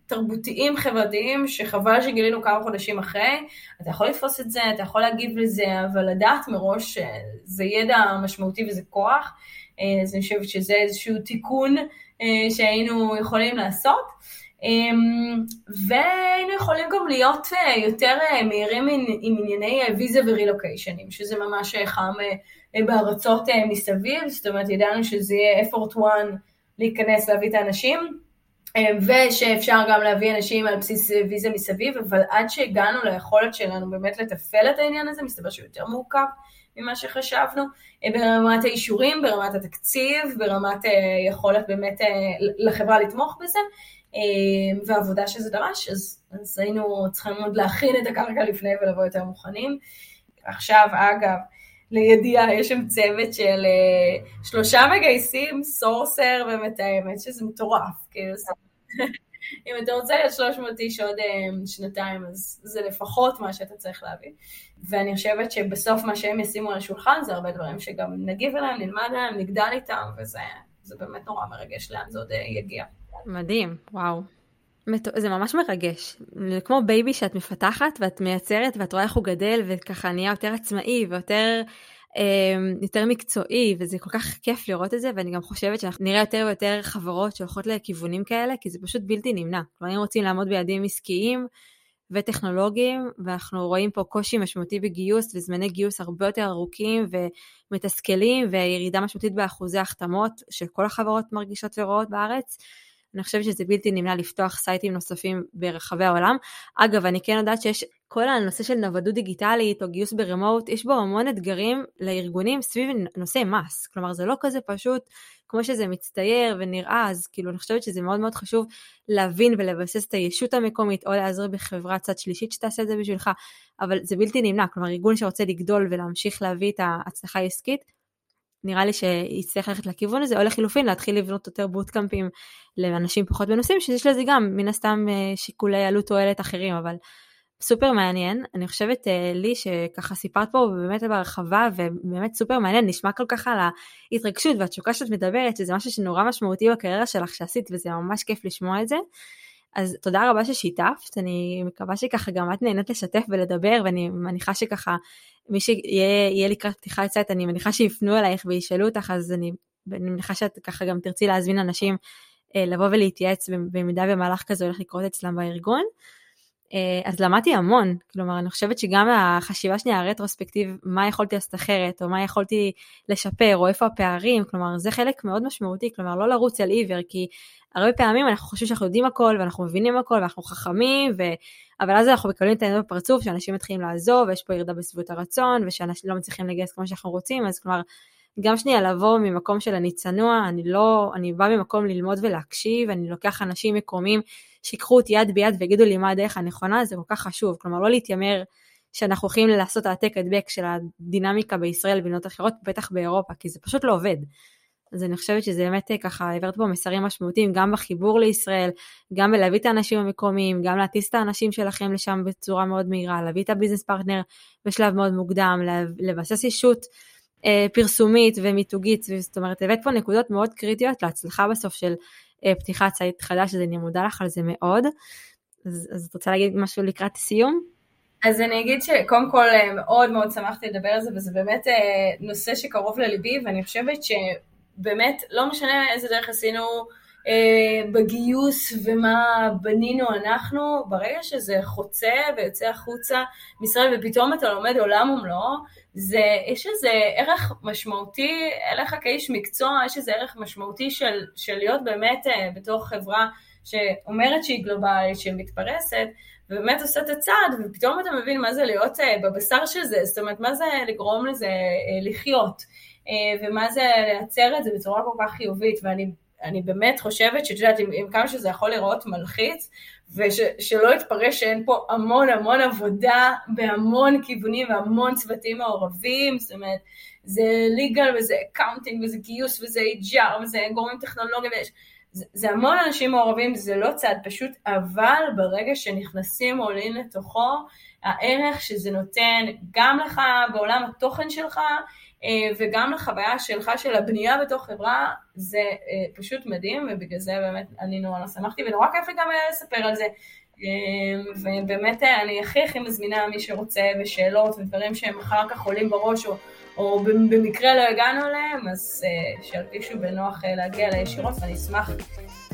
תרבותיים חברתיים שחבל שגילינו כמה חודשים אחרי. אתה יכול לתפוס את זה, אתה יכול להגיב לזה, אבל לדעת מראש שזה ידע משמעותי וזה כוח. אה, אז אני חושבת שזה איזשהו תיקון אה, שהיינו יכולים לעשות. אמ, והיינו יכולים גם להיות אה, יותר מהירים עם ענייני ויזה ורילוקיישנים, שזה ממש חם בארצות מסביב, זאת אומרת ידענו שזה יהיה effort one להיכנס להביא את האנשים. אה, ושאפשר גם להביא אנשים על בסיס ויזה מסביב, אבל עד שהגענו ליכולת שלנו באמת לתפעל את העניין הזה, מסתבר שהוא יותר מורכב ממה שחשבנו, אה, ברמת האישורים, ברמת התקציב, ברמת אה, יכולת באמת לחברה לתמוך בזה, ועבודה שזה דרש, אז, אז היינו צריכים עוד להכין את הקרקע לפני ולבוא יותר מוכנים. עכשיו, אגב, לידיעה, יש שם צוות של uh, שלושה מגייסים, סורסר ומתאמת, שזה מטורף, כאילו, אם אתה רוצה להיות 300 איש עוד uh, שנתיים, אז זה לפחות מה שאתה צריך להביא. ואני חושבת שבסוף מה שהם ישימו על השולחן זה הרבה דברים שגם נגיב אליהם, נלמד עליהם, נגדל איתם, וזה באמת נורא מרגש לאן זה עוד uh, יגיע. מדהים, וואו. זה ממש מרגש. זה כמו בייבי שאת מפתחת ואת מייצרת ואת רואה איך הוא גדל וככה נהיה יותר עצמאי ויותר אה, יותר מקצועי וזה כל כך כיף לראות את זה ואני גם חושבת שאנחנו נראה יותר ויותר חברות שהולכות לכיוונים כאלה כי זה פשוט בלתי נמנע. כלומר אם רוצים לעמוד ביעדים עסקיים וטכנולוגיים ואנחנו רואים פה קושי משמעותי בגיוס וזמני גיוס הרבה יותר ארוכים ומתסכלים וירידה משמעותית באחוזי החתמות שכל החברות מרגישות ורואות בארץ. אני חושבת שזה בלתי נמנע לפתוח סייטים נוספים ברחבי העולם. אגב, אני כן יודעת שיש כל הנושא של נוודות דיגיטלית או גיוס ברמוט, יש בו המון אתגרים לארגונים סביב נושאי מס. כלומר, זה לא כזה פשוט כמו שזה מצטייר ונראה, אז כאילו אני חושבת שזה מאוד מאוד חשוב להבין ולבסס את הישות המקומית, או להיעזר בחברת צד שלישית שתעשה את זה בשבילך, אבל זה בלתי נמנע. כלומר, ארגון שרוצה לגדול ולהמשיך להביא את ההצלחה העסקית, נראה לי שיצטרך ללכת לכיוון הזה, או לחילופין להתחיל לבנות יותר בוטקאמפים לאנשים פחות מנוסים, שיש לזה גם מן הסתם אה, שיקולי עלות תועלת אחרים, אבל סופר מעניין. אני חושבת, לי, שככה סיפרת פה באמת בהרחבה, ובאמת סופר מעניין, נשמע כל כך על ההתרגשות והתשוקה שאת מדברת, שזה משהו שנורא משמעותי בקריירה שלך שעשית, וזה ממש כיף לשמוע את זה. אז תודה רבה ששיתפת, אני מקווה שככה גם את נהנית לשתף ולדבר, ואני מניחה שככה מי שיהיה לקראת פתיחת site, אני מניחה שיפנו אלייך וישאלו אותך, אז אני, אני מניחה שאת ככה גם תרצי להזמין אנשים אה, לבוא ולהתייעץ במידה ומהלך כזה הולך לקרות אצלם בארגון. אה, אז למדתי המון, כלומר אני חושבת שגם החשיבה שנייה הרטרוספקטיב, מה יכולתי לעשות אחרת, או מה יכולתי לשפר, או איפה הפערים, כלומר זה חלק מאוד משמעותי, כלומר לא לרוץ על עיוור, כי הרבה פעמים אנחנו חושבים שאנחנו יודעים הכל, ואנחנו מבינים הכל, ואנחנו חכמים, ו... אבל אז אנחנו מקבלים את העניין בפרצוף, שאנשים מתחילים לעזוב, ויש פה ירידה בסביבות הרצון, ושאנשים לא מצליחים לגייס כמו שאנחנו רוצים, אז כלומר, גם שנייה לבוא ממקום של אני צנוע, אני לא, אני בא ממקום ללמוד ולהקשיב, אני לוקח אנשים מקומיים שיקחו אותי יד ביד ויגידו לי מה הדרך הנכונה, זה כל כך חשוב, כלומר לא להתיימר שאנחנו הולכים לעשות העתק הדבק של הדינמיקה בישראל ובמדינות אחרות, בטח באירופה, כי זה פשוט לא עובד. אז אני חושבת שזה באמת ככה, העברת פה מסרים משמעותיים, גם בחיבור לישראל, גם בלהביא את האנשים המקומיים, גם להטיס את האנשים שלכם לשם בצורה מאוד מהירה, להביא את ה business partner בשלב מאוד מוקדם, לבסס אישות אה, פרסומית ומיתוגית, זאת אומרת, הבאת פה נקודות מאוד קריטיות להצלחה בסוף של אה, פתיחת site חדש, אז אני מודה לך על זה מאוד. אז, אז את רוצה להגיד משהו לקראת סיום? אז אני אגיד שקודם כל אה, מאוד מאוד שמחתי לדבר על זה, וזה באמת אה, נושא שקרוב לליבי, ואני חושבת שבאמת, לא משנה איזה דרך עשינו אה, בגיוס ומה בנינו אנחנו, ברגע שזה חוצה ויוצא החוצה מישראל, ופתאום אתה לומד עולם ומלואו, זה, יש איזה ערך משמעותי אליך כאיש מקצוע, יש איזה ערך משמעותי של, של להיות באמת אה, בתוך חברה שאומרת שהיא גלובלית, שמתפרסת, ובאמת עושה את הצעד, ופתאום אתה מבין מה זה להיות אה, בבשר של זה, זאת אומרת, מה זה לגרום לזה אה, לחיות, ומה זה לייצר את זה בצורה כל כך חיובית, ואני אני באמת חושבת שאת יודעת, עם, עם כמה שזה יכול להיראות מלחיץ, ושלא יתפרש שאין פה המון המון עבודה בהמון כיוונים והמון צוותים מעורבים, זאת אומרת, זה legal וזה accounting וזה גיוס וזה HR וזה גורמים טכנולוגיים, זה, זה המון אנשים מעורבים, זה לא צעד פשוט, אבל ברגע שנכנסים עולים לתוכו, הערך שזה נותן גם לך בעולם התוכן שלך, אה, וגם לחוויה שלך של הבנייה בתוך חברה, זה אה, פשוט מדהים, ובגלל זה באמת אני נורא שמחתי, ונורא כיף לי גם אה, לספר על זה. ובאמת אני הכי הכי מזמינה מי שרוצה, ושאלות ודברים שהם אחר כך עולים בראש, או, או במקרה לא הגענו אליהם, אז שירגישו בנוח להגיע לישירות, ואני אשמח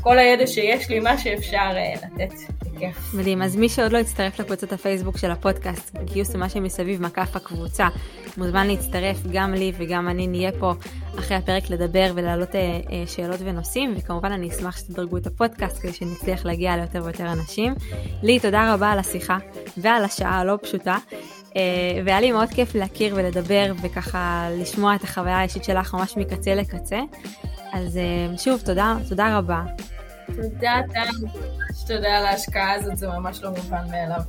כל הידע שיש לי, מה שאפשר לתת. בכיף. מדהים, אז מי שעוד לא הצטרף לקבוצת הפייסבוק של הפודקאסט, גיוס ומה שמסביב, מקף הקבוצה, מוזמן להצטרף, גם לי וגם אני נהיה פה אחרי הפרק לדבר ולהעלות אה, אה, שאלות ונושאים, וכמובן אני אשמח שתדרגו את הפודקאסט כדי שנצליח להגיע ליותר ויותר אנשים. לי, תודה רבה על השיחה ועל השעה הלא פשוטה. Uh, והיה לי מאוד כיף להכיר ולדבר וככה לשמוע את החוויה האישית שלך ממש מקצה לקצה. אז שוב, תודה, תודה רבה. תודה, טל. תודה על ההשקעה הזאת, זה ממש לא מובן מאליו.